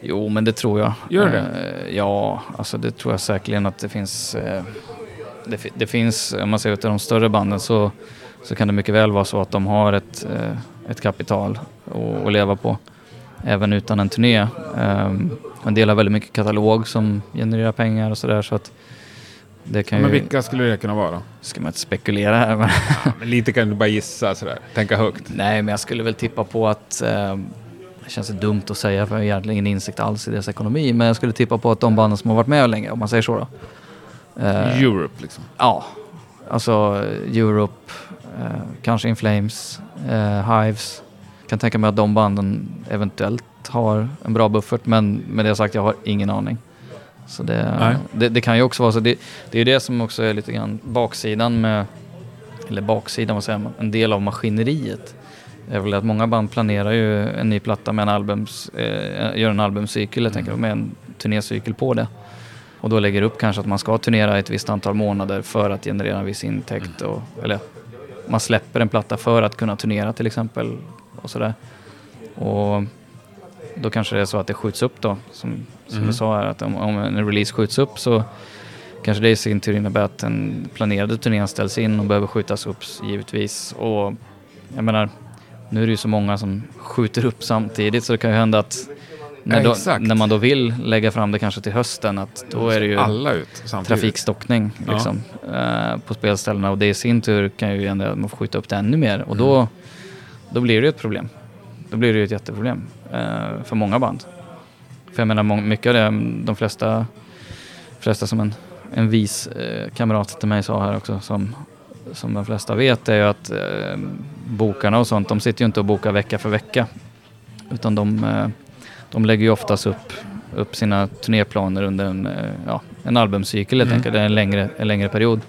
Jo, men det tror jag. Gör det? Eh, ja, alltså det tror jag säkerligen att det finns. Eh, det, det finns, om man ser ut de större banden så, så kan det mycket väl vara så att de har ett, eh, ett kapital att, att leva på. Även utan en turné. Eh, en del har väldigt mycket katalog som genererar pengar och sådär så att det kan Men ju, vilka skulle det kunna vara? ska man inte spekulera här men Men lite kan du bara gissa sådär, tänka högt. Nej, men jag skulle väl tippa på att eh, det känns dumt att säga för jag har egentligen ingen insikt alls i deras ekonomi. Men jag skulle tippa på att de banden som har varit med länge, om man säger så då. Eh, Europe liksom. ja, alltså eh, Europe, eh, kanske In Flames, eh, Hives. Kan tänka mig att de banden eventuellt har en bra buffert. Men med det sagt, jag har ingen aning. Så det, det, det kan ju också vara så. Det, det är ju det som också är lite grann baksidan med, eller baksidan, vad säger man, en del av maskineriet. är väl att många band planerar ju en ny platta med en albums, eh, gör en albumcykel, jag tänker, med en turnécykel på det. Och då lägger upp kanske att man ska turnera ett visst antal månader för att generera en viss intäkt. Och, eller man släpper en platta för att kunna turnera till exempel. Och sådär. Och då kanske det är så att det skjuts upp då. Som, som Mm. du sa här, att om, om en release skjuts upp så kanske det i sin tur innebär att den planerade turnén ställs in och behöver skjutas upp givetvis. Och jag menar, nu är det ju så många som skjuter upp samtidigt så det kan ju hända att när, Ja, då, när man då vill lägga fram det kanske till hösten att då är det ju Alla ut samtidigt. trafikstockning Ja. liksom, eh, på spelställena och det i sin tur kan ju ändå att man får skjuta upp det ännu mer och då, Mm. då blir det ju ett problem. Då blir det ju ett jätteproblem eh, för många band. För jag menar, mycket av det, de flesta, flesta som en, en vis eh, kamrat till mig sa här också, som, som de flesta vet, är ju att eh, bokarna och sånt, de sitter ju inte och bokar vecka för vecka. Utan de, eh, de lägger ju oftast upp, upp sina turnéplaner under en, eh, ja, en albumcykel helt Mm. enkelt, en längre, en längre period.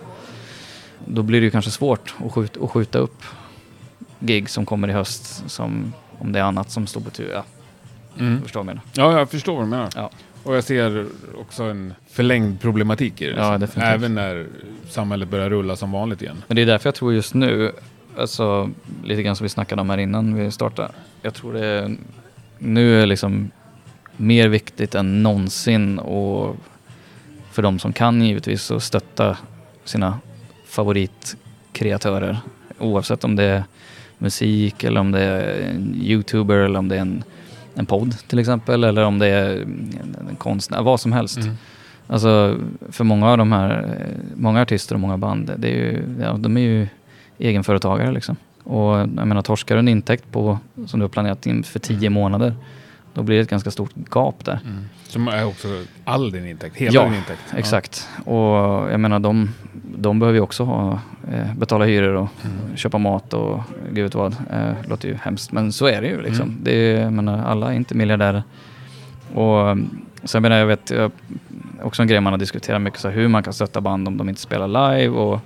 Då blir det ju kanske svårt att skjuta, att skjuta upp gig som kommer i höst, som, om det är annat som står på tur. Ja, Mm. du förstår vad jag menar. Ja, jag förstår vad du menar. Ja. Och jag ser också en förlängd problematik i det. Ja, definitivt. Även när samhället börjar rulla som vanligt igen. Men det är därför jag tror just nu, alltså lite grann som vi snackade om här innan vi startade. Jag tror det är, nu är liksom mer viktigt än någonsin och för de som kan givetvis att stötta sina favoritkreatörer. Oavsett om det är musik eller om det är en youtuber eller om det är en, en podd till exempel eller om det är en, konstnär, vad som helst. Mm. Alltså för många av de här, många artister och många band, det är ju, ja, de är ju egenföretagare liksom. Och jag menar torskar du en intäkt på, som du har planerat in för tio Mm. månader, då blir det ett ganska stort gap där. Mm. Som är också all din intäkt, hela Ja, din intäkt. Exakt. Och jag menar de, de behöver ju också ha, eh, betala hyror och Mm. köpa mat och gud vet vad. Eh, låter ju hemskt men så är det ju liksom. Mm. Det är, jag menar, alla är inte miljardärer. Och sen menar jag vet, jag, också en grej man har diskuterat mycket, så här, hur man kan stötta band om de inte spelar live och,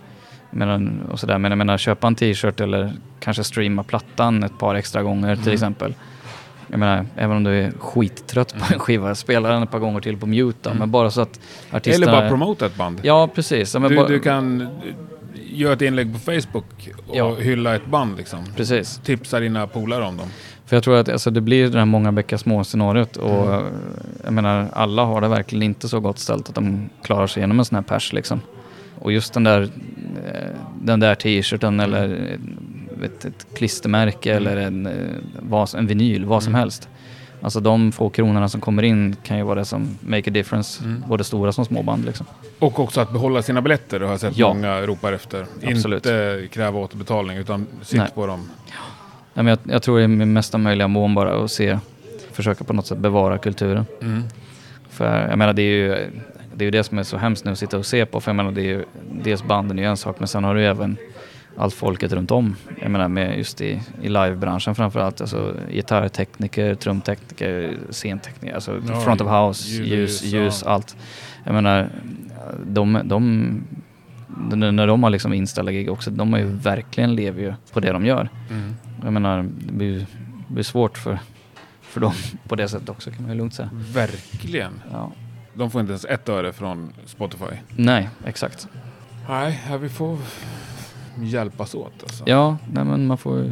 jag menar, och sådär. Men jag menar köpa en t-shirt eller kanske streama plattan ett par extra gånger till Mm. exempel. Jag menar, även om du är skittrött på en skiva, spela den ett par gånger till på mute då, Mm. men bara så att artisterna... Eller bara promota ett band. Ja, precis. Ja, du, bara- du kan eh, göra ett inlägg på Facebook och Ja. hylla ett band liksom. Precis. Tipsa dina polare om dem. För jag tror att alltså, det blir det här många bäckar små scenariot och Mm. jag menar alla har det verkligen inte så gott ställt att de klarar sig igenom en sån här pers liksom. Och just den där, eh, den där t-shirten Mm. eller vet, ett klistermärke eller en, eh, vad, en vinyl, vad som Mm. helst. Alltså de få kronorna som kommer in kan ju vara det som make a difference, Mm. både stora som små band liksom. Och också att behålla sina biljetter, det har jag sett Ja. många ropar efter. Absolut. Inte kräva återbetalning, utan sitt Nej. på dem. Men jag, jag tror det är med mesta möjliga mån bara att se, försöka på något sätt bevara kulturen. Mm. För jag menar det är ju det, är ju det som är så hemskt nu att sitta och se på. För jag menar det är ju, dels banden är ju en sak men sen har du ju även allt folket runt om. Jag menar med just i, i livebranschen framförallt. Alltså gitarrtekniker, trumtekniker, scentekniker, alltså Ja, front of house, ljus, ljus, ja. ljus, allt. Jag menar de, de när de har liksom inställda gig också, de har ju verkligen lever ju på det de gör. Mm. Jag menar, det blir, det blir svårt för, för dem på det sättet också kan man ju lugnt säga. Verkligen. Ja. De får inte ens ett öre från Spotify. Nej, exakt. Nej, vi får hjälpas åt alltså. Ja, nej men man får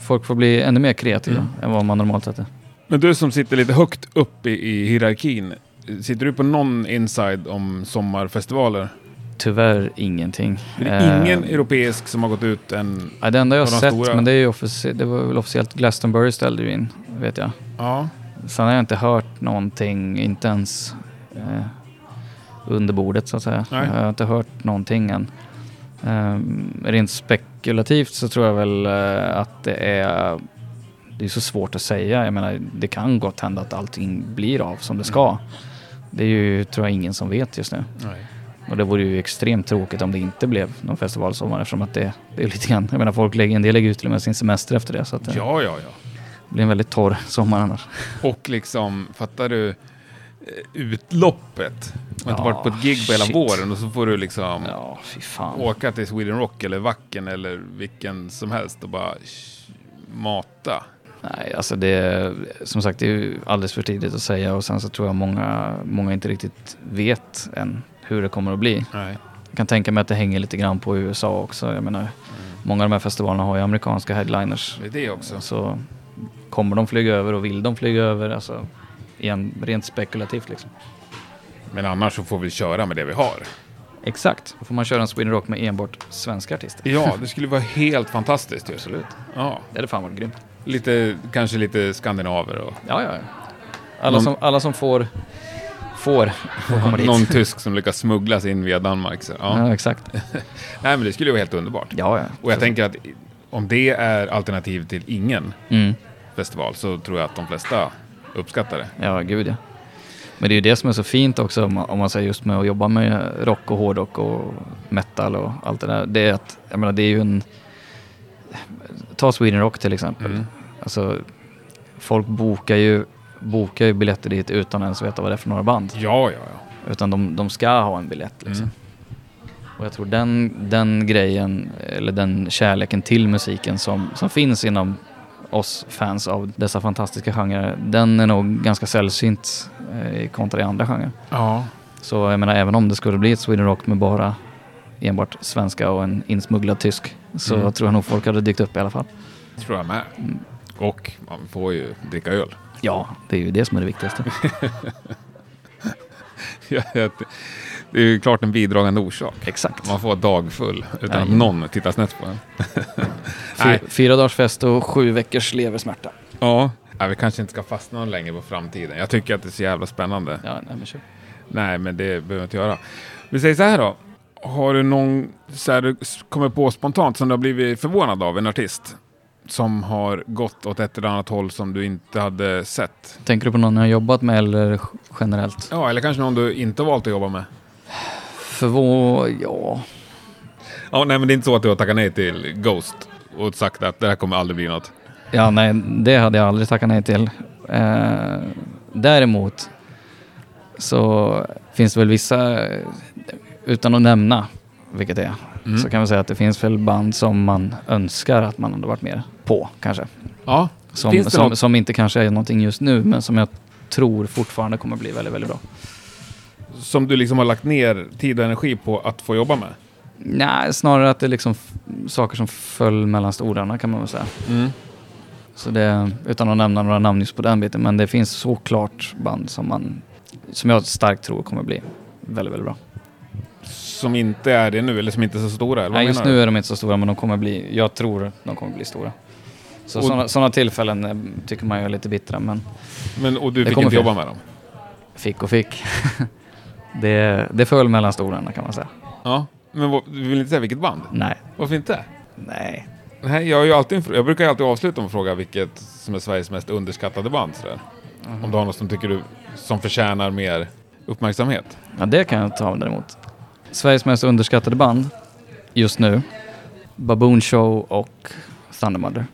Folk får bli ännu mer kreativa Mm. än vad man normalt sett är. Men du som sitter lite högt upp i, i hierarkin, sitter du på någon inside om sommarfestivaler? Tyvärr ingenting. Det är ingen Eh, europeisk som har gått ut än... ja, det enda jag har sett, stora. men det, är ju det var väl officiellt Glastonbury ställde ju in, vet jag. Ja. Sen har jag inte hört någonting, inte ens eh, under bordet så att säga. Nej. Jag har inte hört någonting än. Um, rent spekulativt så tror jag väl eh, att det är det är så svårt att säga. Jag menar, det kan gott hända att allting blir av som det ska. Det är ju, tror jag, ingen som vet just nu. Nej. Och det vore ju extremt tråkigt om det inte blev någon festivalsommar eftersom att det, det är lite grann, jag menar folk lägger, en del lägger ut till och med sin semester efter det så att det Ja, ja, ja. blir en väldigt torr sommar annars. Och liksom, fattar du eh, utloppet? Man har inte Ja, varit på ett gig på hela shit. våren och så får du liksom Ja, åka till Sweden Rock eller Wacken eller vilken som helst och bara mata. Nej, alltså det är som sagt det är alldeles för tidigt att säga och sen så tror jag många, många inte riktigt vet än hur det kommer att bli. Nej. Jag kan tänka mig att det hänger lite grann på USA också. Jag menar, många av de här festivalerna har ju amerikanska headliners. Det är det också. Så kommer de flyga över och vill de flyga över, alltså igen, rent spekulativt liksom. Men annars så får vi köra med det vi har. Exakt. Då får man köra en Sweden Rock med enbart svenska artister. Ja, det skulle vara helt fantastiskt ju. Absolut. Ja, Det hade fan varit grymt. lite, kanske lite skandinaver och Ja, ja. Alla, Någon- som, alla som får, får, får komma dit. någon tysk som lyckas smuggla sig in via Danmark. Så, ja. Ja, exakt. Nej, men det skulle ju vara helt underbart. Ja, ja. Och jag tänker att om det är alternativ till ingen Mm. festival så tror jag att de flesta uppskattar det. Ja, gud ja. Men det är ju det som är så fint också om man, säger just med att jobba med rock och hårdrock och metal och allt det där. Det är att, jag menar det är ju en... ta Sweden Rock till exempel. Mm. Alltså, folk bokar ju, bokar ju biljetter dit utan ens veta vad det är för några band. Ja, ja, ja. Utan de, de ska ha en biljett liksom. Mm. Och jag tror den, den grejen, eller den kärleken till musiken som, som finns inom oss fans av dessa fantastiska genrer, den är nog ganska sällsynt eh, kontra i andra genrer. Ja. Så jag menar, även om det skulle bli ett Sweden Rock med bara enbart svenska och en insmugglad tysk, så Mm. tror jag nog folk hade dykt upp i alla fall. Det tror jag med. Mm. Och man får ju dricka öl. Ja, det är ju det som är det viktigaste. Ja, det är ju klart en bidragande orsak. Exakt. Man får vara dagfull utan att någon tittar snett på en. Nej. Fy, fyra dagars fest och sju veckors leversmärta. Ja. Nej, vi kanske inte ska fastna längre på framtiden. Jag tycker att det är så jävla spännande. Ja, nej men kör. Nej, men det behöver vi inte göra. Vi säger så här då. Har du någon så här, du kommer på spontant som du har blivit förvånad av, en artist? Som har gått åt ett eller annat håll som du inte hade sett? Tänker du på någon jag har jobbat med eller generellt? Ja, eller kanske någon du inte valt att jobba med? Förvå... Ja. Ja, nej, men det är inte så att du har tackat nej till Ghost och sagt att det här kommer aldrig bli något. Ja, nej, det hade jag aldrig tackat nej till. Eh, däremot så finns det väl vissa, utan att nämna vilket det är, Mm. så kan vi säga att det finns väl band som man önskar att man hade varit mer på kanske. Ja, Som, Finns det som, som inte kanske är någonting just nu, men som jag tror fortfarande kommer bli väldigt, väldigt bra. som du liksom har lagt ner tid och energi på att få jobba med. Nej, snarare att det är liksom saker som föll mellan stolarna kan man väl säga. Mm. Så det, utan att nämna några namn just på den biten, men det finns såklart band som man, som jag starkt tror kommer bli väldigt, väldigt bra. Som inte är det nu, eller som inte är så stora? Eller Nej, just nu är de inte så stora, men de kommer bli, jag tror de kommer bli stora. Så Och- sådana, tillfällen eh, tycker man ju är lite bittra, men Men, och du fick inte jobba med dem? fick och fick. det, det föll mellan stolarna kan man säga. Ja. Men du vill inte säga vilket band? Nej. Varför inte? Nej. Nej, jag, har ju alltid, jag brukar alltid avsluta med att fråga vilket som är Sveriges mest underskattade band. Sådär. Om du har något som tycker du som förtjänar mer uppmärksamhet. Ja, det kan jag ta däremot. Sveriges mest underskattade band just nu, Baboon Show och Thundermother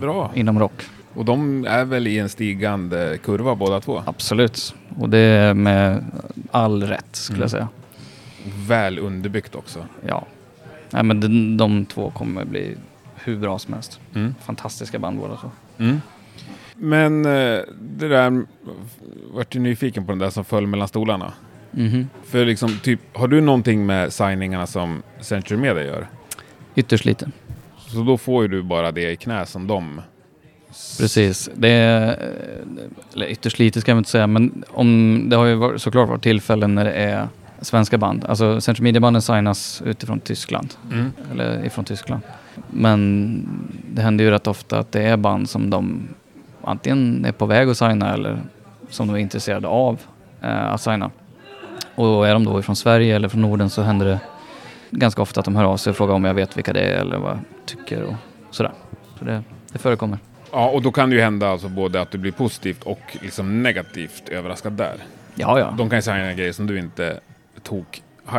Bra. inom rock. Och de är väl i en stigande kurva båda två? Absolut. Och det är med all rätt skulle Mm. jag säga. Väl underbyggt också. Ja. Nej, men de, de två kommer bli hur bra som helst. Mm. Fantastiska band båda två. Mm. Men eh, det där, vart du nyfiken på den där som föll mellan stolarna? Mhm. För liksom, typ, har du någonting med signingarna som Century Media gör? Ytterst lite. Så då får ju du bara det i knä som de. Precis. Det är, eller ytterst lite ska jag inte säga, men om, det har ju såklart varit tillfällen när det är svenska band. Alltså Central Media-banden signas utifrån Tyskland. Mm. eller ifrån Tyskland. Men det händer ju rätt ofta att det är band som de antingen är på väg att signa eller som de är intresserade av eh, att signa. Och är de då ifrån Sverige eller från Norden så händer det ganska ofta att de hör av sig och frågar om jag vet vilka det är eller vad jag tycker och sådär. Så det, det förekommer. Ja, och då kan det ju hända alltså både att du blir positivt och liksom negativt överraskad där. Ja, ja. De kan ju signa grejer som du inte tog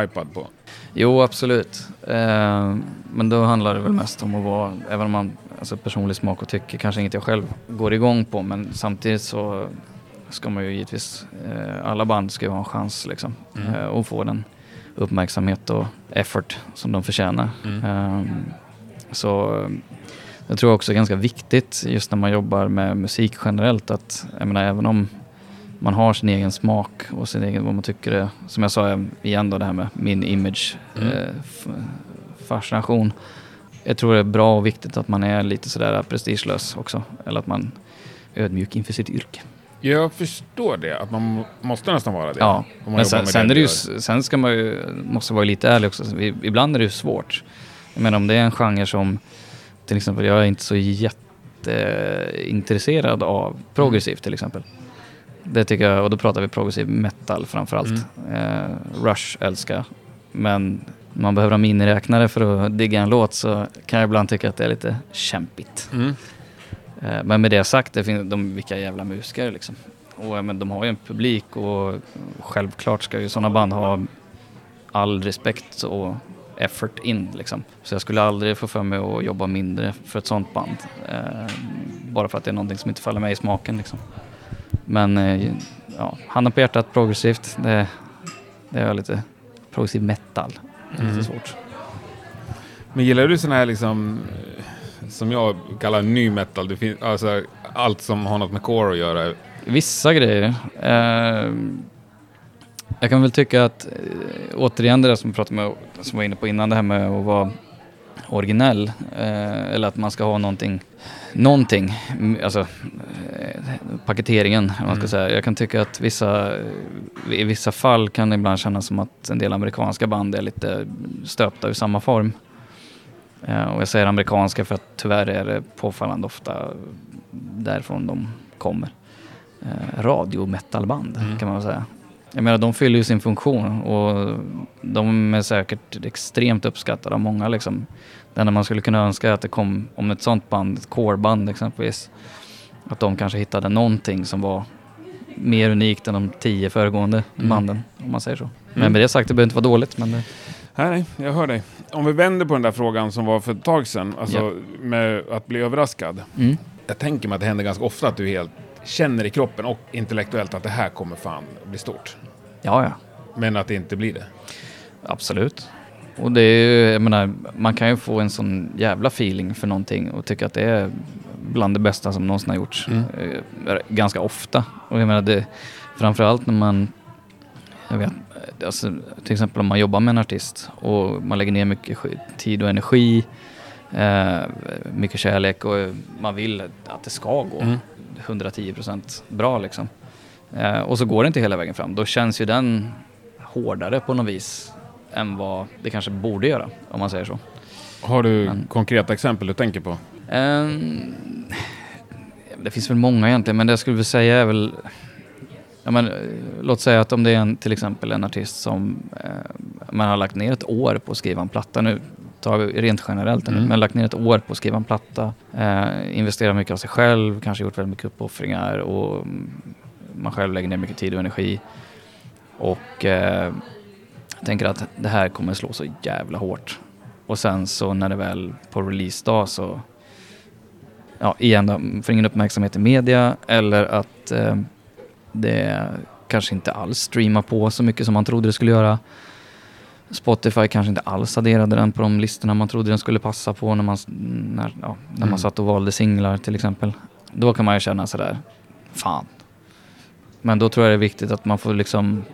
hypad på. Jo, absolut. Eh, men då handlar det väl mest om att vara, även om man, alltså personlig smak och tycke, kanske inget jag själv går igång på, men samtidigt så ska man ju givetvis, eh, alla band ska ju ha en chans liksom, Mm. eh, och få den uppmärksamhet och effort som de förtjänar. Mm. Eh, så eh, jag tror också är ganska viktigt just när man jobbar med musik generellt att, jag menar även om man har sin egen smak och sin egen, vad man tycker är, som jag sa igen då det här med min image Mm. eh, fascination. Jag tror det är bra och viktigt att man är lite sådär prestigelös också. Eller att man är ödmjuk inför sitt yrke. Jag förstår det, att man må- måste nästan vara det. Ja, Om man men sen, sen, det det ju, sen ska man ju, måste vara lite ärlig också. Ibland är det ju svårt. Jag menar om det är en genre som, till exempel jag är inte så jätteintresserad av progressivt till exempel. Det tycker jag, och då pratar vi progressiv metal framförallt. Eh, Rush älskar jag. Men man behöver ha miniräknare för att digga en låt så kan jag ibland tycka att det är lite kämpigt. Mm. Eh, Men med det sagt, det finns de, vilka jävla musiker liksom. Och, men de har ju en publik och självklart ska ju sådana band ha all respekt och effort in liksom. Så jag skulle aldrig få för mig att jobba mindre för ett sånt band. Eh, bara för att det är någonting som inte faller mig i smaken liksom. Men eh, ja, handen på hjärtat, progressivt, det, det är lite progressiv metal. Det är Mm. lite svårt. Men gillar du sån här liksom, eh, som jag kallar ny metal, det finns, alltså allt som har något med core att göra? Vissa grejer. Eh, jag kan väl tycka att, eh, återigen det där som vi pratade med, som var inne på innan, det här med att vara originell. Eh, eller att man ska ha någonting, någonting, mm, alltså eh, paketeringen, om man ska Mm. säga. Jag kan tycka att vissa, i vissa fall kan det ibland kännas som att en del amerikanska band är lite stöpta ur samma form. Eh, och jag säger amerikanska för att tyvärr är det påfallande ofta därifrån de kommer. Eh, radiometalband Mm. kan man väl säga. Jag menar de fyller ju sin funktion och de är säkert extremt uppskattade av många liksom. Det enda man skulle kunna önska är att det kom, om ett sånt band, ett coreband exempelvis, att de kanske hittade någonting som var mer unikt än de tio föregående Mm. banden, om man säger så. Men Mm. med det sagt, det behöver inte vara dåligt, men det, Nej, nej, jag hör dig. Om vi vänder på den där frågan som var för ett tag sedan, alltså Ja. med att bli överraskad. mm. Jag tänker mig att det händer ganska ofta att du helt känner i kroppen och intellektuellt att det här kommer fan bli stort. ja, ja. Men att det inte blir det. Absolut. Och det är ju, jag menar, man kan ju få en sån jävla feeling för någonting och tycka att det är bland det bästa som någonsin har gjorts. Mm. Eh, Ganska ofta. Och jag menar, det, framförallt när man, jag vet, alltså, till exempel om man jobbar med en artist och man lägger ner mycket tid och energi, eh, mycket kärlek och man vill att det ska gå Mm. 110% bra liksom. Eh, och så går det inte hela vägen fram. Då känns ju den hårdare på något vis än vad det kanske borde göra, om man säger så. Har du Men- konkreta exempel du tänker på? Ehm, det finns väl många egentligen, men det jag skulle vilja säga är väl... Ja, men, eh, låt säga att om det är en, till exempel en artist som eh, man har lagt ner ett år på att skriva en platta nu, tar vi rent generellt, nu, Mm. men lagt ner ett år på att skriva en platta, eh, investerar mycket av sig själv, kanske gjort väldigt mycket uppoffringar och man själv lägger ner mycket tid och energi. Och eh, tänker att det här kommer slå så jävla hårt. Och sen så när det väl på releasedag så, ja igen då, får ingen uppmärksamhet i media eller att eh, det kanske inte alls streamar på så mycket som man trodde det skulle göra. Spotify kanske inte alls adderade den på de listorna man trodde den skulle passa på när man, när, ja, när Mm. man satt och valde singlar till exempel. Då kan man ju känna sådär, fan. Men då tror jag det är viktigt att man får liksom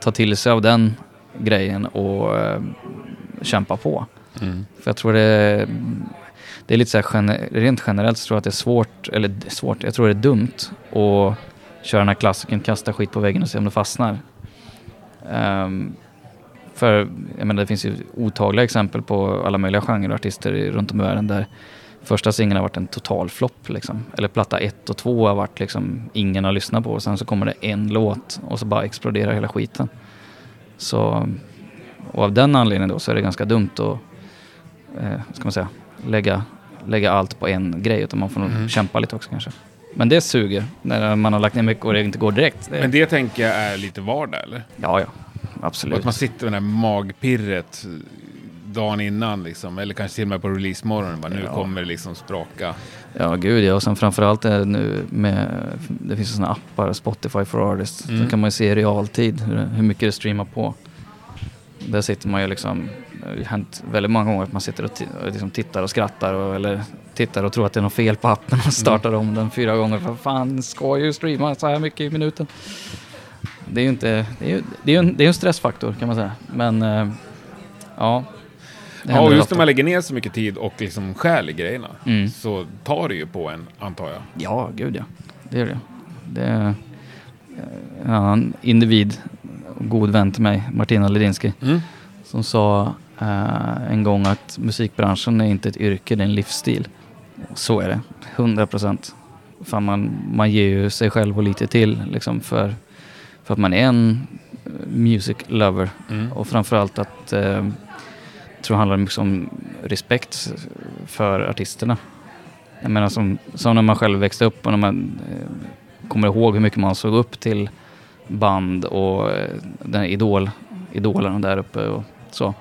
ta till sig av den grejen och eh, kämpa på. Mm. För jag tror det, det är lite så här rent generellt så tror jag att det är svårt, eller svårt, jag tror det är dumt att köra den här klassiken, kasta skit på väggen och se om det fastnar. Ehm, för jag menar, det finns ju otagliga exempel på alla möjliga genrer och artister runt om i världen där första singeln har varit en total flopp. Liksom. Eller platta ett och två har varit liksom ingen har lyssnat på och sen så kommer det en låt och så bara exploderar hela skiten. Så, och av den anledningen då så är det ganska dumt att eh, ska man säga, lägga, lägga allt på en grej utan man får nog Mm. kämpa lite också kanske. Men det suger när man har lagt ner mycket och det inte går direkt. Det, Men det tänker jag är lite vardag eller? Ja, ja. Och Absolut. Att man sitter med det här magpirret dagen innan liksom, eller kanske till och med på releasemorgonen, bara, nu Ja. kommer det liksom spraka. Ja, gud ja. Och sen framförallt är det nu med, det finns sådana appar, Spotify for Artists. Mm. Då kan man ju se i realtid hur, hur mycket det streamar på. Där sitter man ju liksom, det har hänt väldigt många gånger att man sitter och, och liksom tittar och skrattar och, eller tittar och tror att det är något fel på appen och startar om den fyra gånger. För fan, ska ju streama så här mycket i minuten. Det är ju inte, det är ju det är en, det är en stressfaktor kan man säga. Men eh, ja. Ja, just när man lägger ner så mycket tid och liksom stjäl i grejerna, Mm. så tar det ju på en, antar jag. Ja, gud ja. Det är det. Det är eh, en annan individ, god vän till mig, Martina Ledinski, Mm. som sa eh, en gång att musikbranschen är inte ett yrke, det är en livsstil. Så är det, 100 procent. Man, man ger ju sig själv och lite till liksom för, för att man är en eh, music lover Mm. och framförallt att eh, tror det handlar mycket om respekt för artisterna. Jag menar som, som när man själv växte upp och när man eh, kommer ihåg hur mycket man såg upp till band och eh, den idol, idolerna där uppe och så.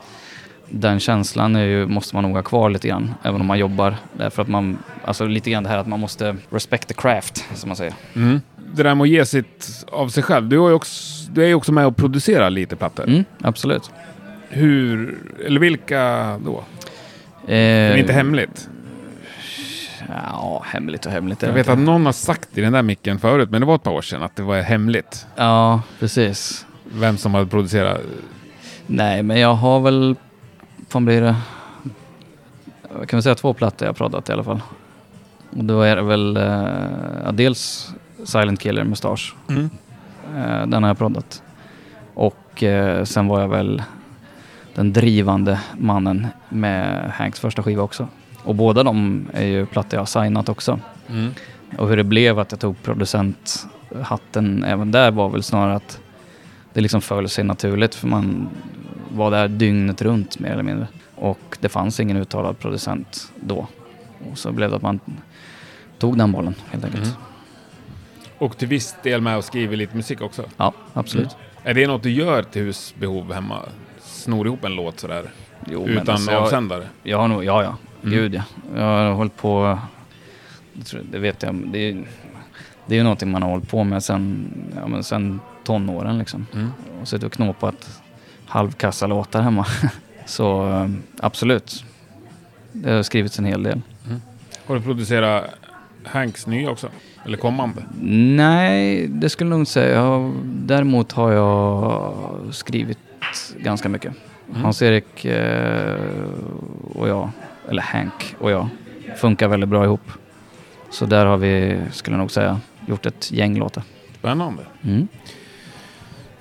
den känslan är ju, måste man nog ha kvar lite grann, även om man jobbar. Därför att man, alltså lite grann det här att man måste respect the craft, som man säger. Mm. Det där med att ge sitt av sig själv. Du, har också, du är ju också med och producerar lite plattor. Mm, absolut. Hur, eller vilka då? Eh, Det är inte hemligt. Ja, hemligt och hemligt är Jag vet inte. att någon har sagt i den där micken förut, men det var ett par år sedan, att det var hemligt. Ja, precis. Vem som hade producerat. Nej, men jag har väl, vad blir det? Jag kan väl säga två plattor jag har proddat i alla fall. Och då är det väl eh, dels Silent Killer Mustache. Mm. Eh, den har jag proddat. Och eh, sen var jag väl den drivande mannen med Hanks första skiva också. Och båda de är ju plattor jag har signat också. Mm. Och hur det blev att jag tog producenthatten även där var väl snarare att det liksom föll sig naturligt för man var där dygnet runt mer eller mindre. Och det fanns ingen uttalad producent då. Och så blev det att man tog den bollen helt enkelt. Mm. Och till viss del med och skriver lite musik också. Ja, absolut. Är det något du gör till husbehov hemma? Snor ihop en låt sådär? Jo, utan alltså, jag, avsändare? jag har nog, ja ja, Mm. gud ja. Jag har hållit på, det, vet jag, det är, det är ju någonting man har hållit på med sen, ja, men sen tonåren liksom. Mm. och suttit och knåpat halvkassa låtar hemma. Så eh, absolut, det har skrivits en hel del. Har du producerat Hanks nya också? Eller kommande? Nej, det skulle jag nog inte säga. Jag, däremot har jag skrivit ganska mycket. Mm. Hans-Erik eh, och jag, eller Hank och jag, funkar väldigt bra ihop. Så där har vi, skulle jag nog säga, gjort ett gäng låtar. Spännande. Mm.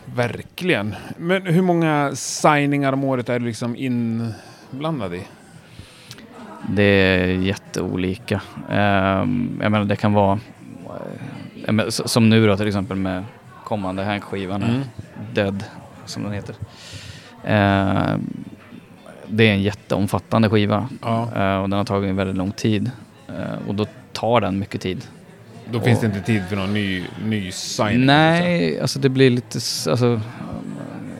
Verkligen. Men hur många signingar om året är du liksom inblandad i? Det är jätteolika. Um, jag menar det kan vara, eh, som nu då till exempel med kommande Hank-skivan, Mm. Dead som den heter. Ehm, det är en jätteomfattande skiva Ja. eh, och den har tagit en väldigt lång tid. Eh, och då tar den mycket tid. Då finns det inte tid för någon ny, ny signing? Nej, alltså det blir lite, alltså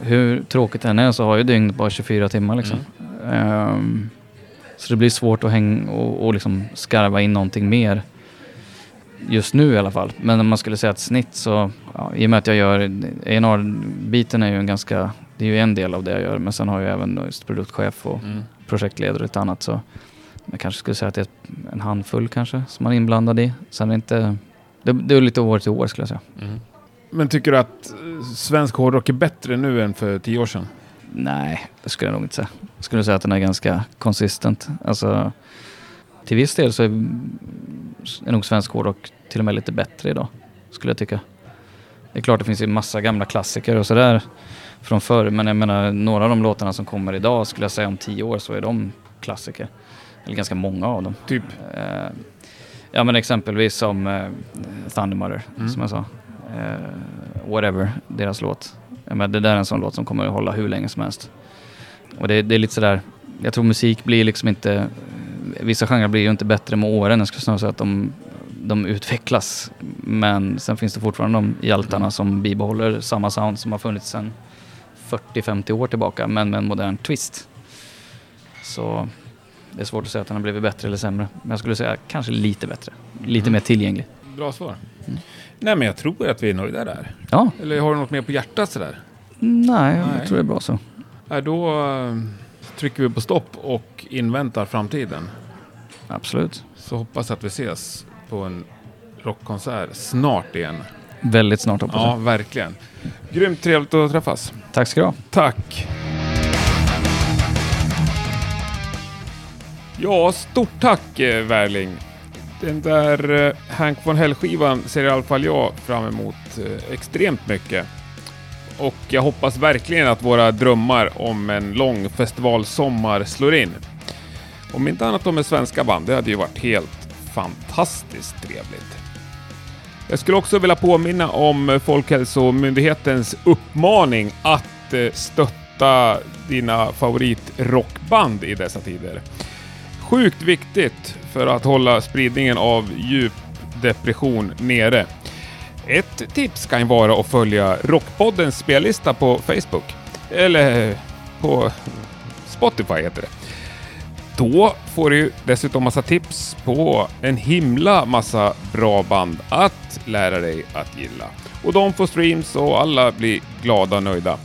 hur tråkigt det än är så har ju dygnet bara 24 timmar liksom. Ehm, så det blir svårt att hänga och, och liksom skarva in någonting mer. Just nu i alla fall. Men om man skulle säga ett snitt så, ja, i och med att jag gör, A&R-biten är ju en ganska, det är ju en del av det jag gör, men sen har jag även just produktchef och Mm. projektledare och lite annat så jag kanske skulle säga att det är ett- en handfull kanske som man är inblandad i. Sen är det inte, det, det är lite år till år skulle jag säga. Mm. Men tycker du att eh, svensk hårdrock är bättre nu än för tio år sedan? Nej, det skulle jag nog inte säga. Jag skulle säga att den är ganska konsistent. Alltså, till viss del så är, är nog svensk hårdrock till och med lite bättre idag, skulle jag tycka. Det är klart det finns ju massa gamla klassiker och sådär från förr, men jag menar några av de låtarna som kommer idag skulle jag säga om tio år så är de klassiker. Eller ganska många av dem. Typ? Eh, ja men exempelvis som eh, Mm. som jag sa. Eh, whatever, deras låt. Ja, men det där är en sån låt som kommer att hålla hur länge som helst. Och det, det är lite sådär, jag tror musik blir liksom inte, vissa genrer blir ju inte bättre med åren, jag skulle snarare säga att de, de utvecklas. Men sen finns det fortfarande de hjältarna som bibehåller samma sound som har funnits sedan 40-50 år tillbaka, men med en modern twist. Så det är svårt att säga att den har blivit bättre eller sämre. Men jag skulle säga kanske lite bättre. Lite Mm. mer tillgänglig. Bra svar. Nej, men jag tror att vi är nöjda där. Ja, Eller har du något mer på hjärtat sådär? nej, jag Nej. tror det är bra så. Nej, då trycker vi på stopp och inväntar framtiden. Absolut. Så hoppas att vi ses på en rockkonsert snart igen. Väldigt snart hoppas Ja, jag. verkligen. Grymt trevligt att träffas. Tack ska du ha. Tack! Ja, stort tack eh, Wärling. Den där eh, Hank von Hell-skivan ser i alla fall jag fram emot eh, extremt mycket. Och jag hoppas verkligen att våra drömmar om en lång festivalsommar slår in. Om inte annat då med svenska band, det hade ju varit helt fantastiskt trevligt. Jag skulle också vilja påminna om Folkhälsomyndighetens uppmaning att eh, stötta dina favoritrockband i dessa tider. Sjukt viktigt för att hålla spridningen av djup depression nere. Ett tips kan ju vara att följa Rockpoddens spellista på Facebook. Eller på Spotify heter det. Då får du dessutom massa tips på en himla massa bra band att lära dig att gilla. Och de får streams och alla blir glada och nöjda.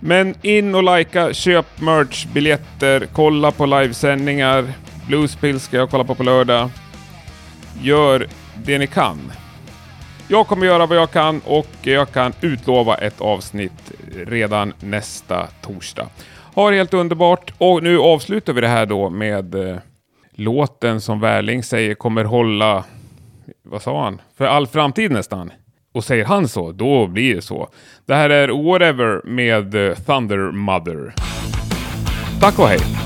Men in och likea, köp merch, biljetter, kolla på livesändningar. Bluespill ska jag kolla på på lördag. Gör det ni kan. Jag kommer göra vad jag kan och jag kan utlova ett avsnitt redan nästa torsdag. Ha det helt underbart och nu avslutar vi det här då med eh, låten som Wärling säger kommer hålla, vad sa han, för all framtid nästan. Och säger han så, då blir det så. Det här är Whatever med eh, Thunder Mother. Tack och hej!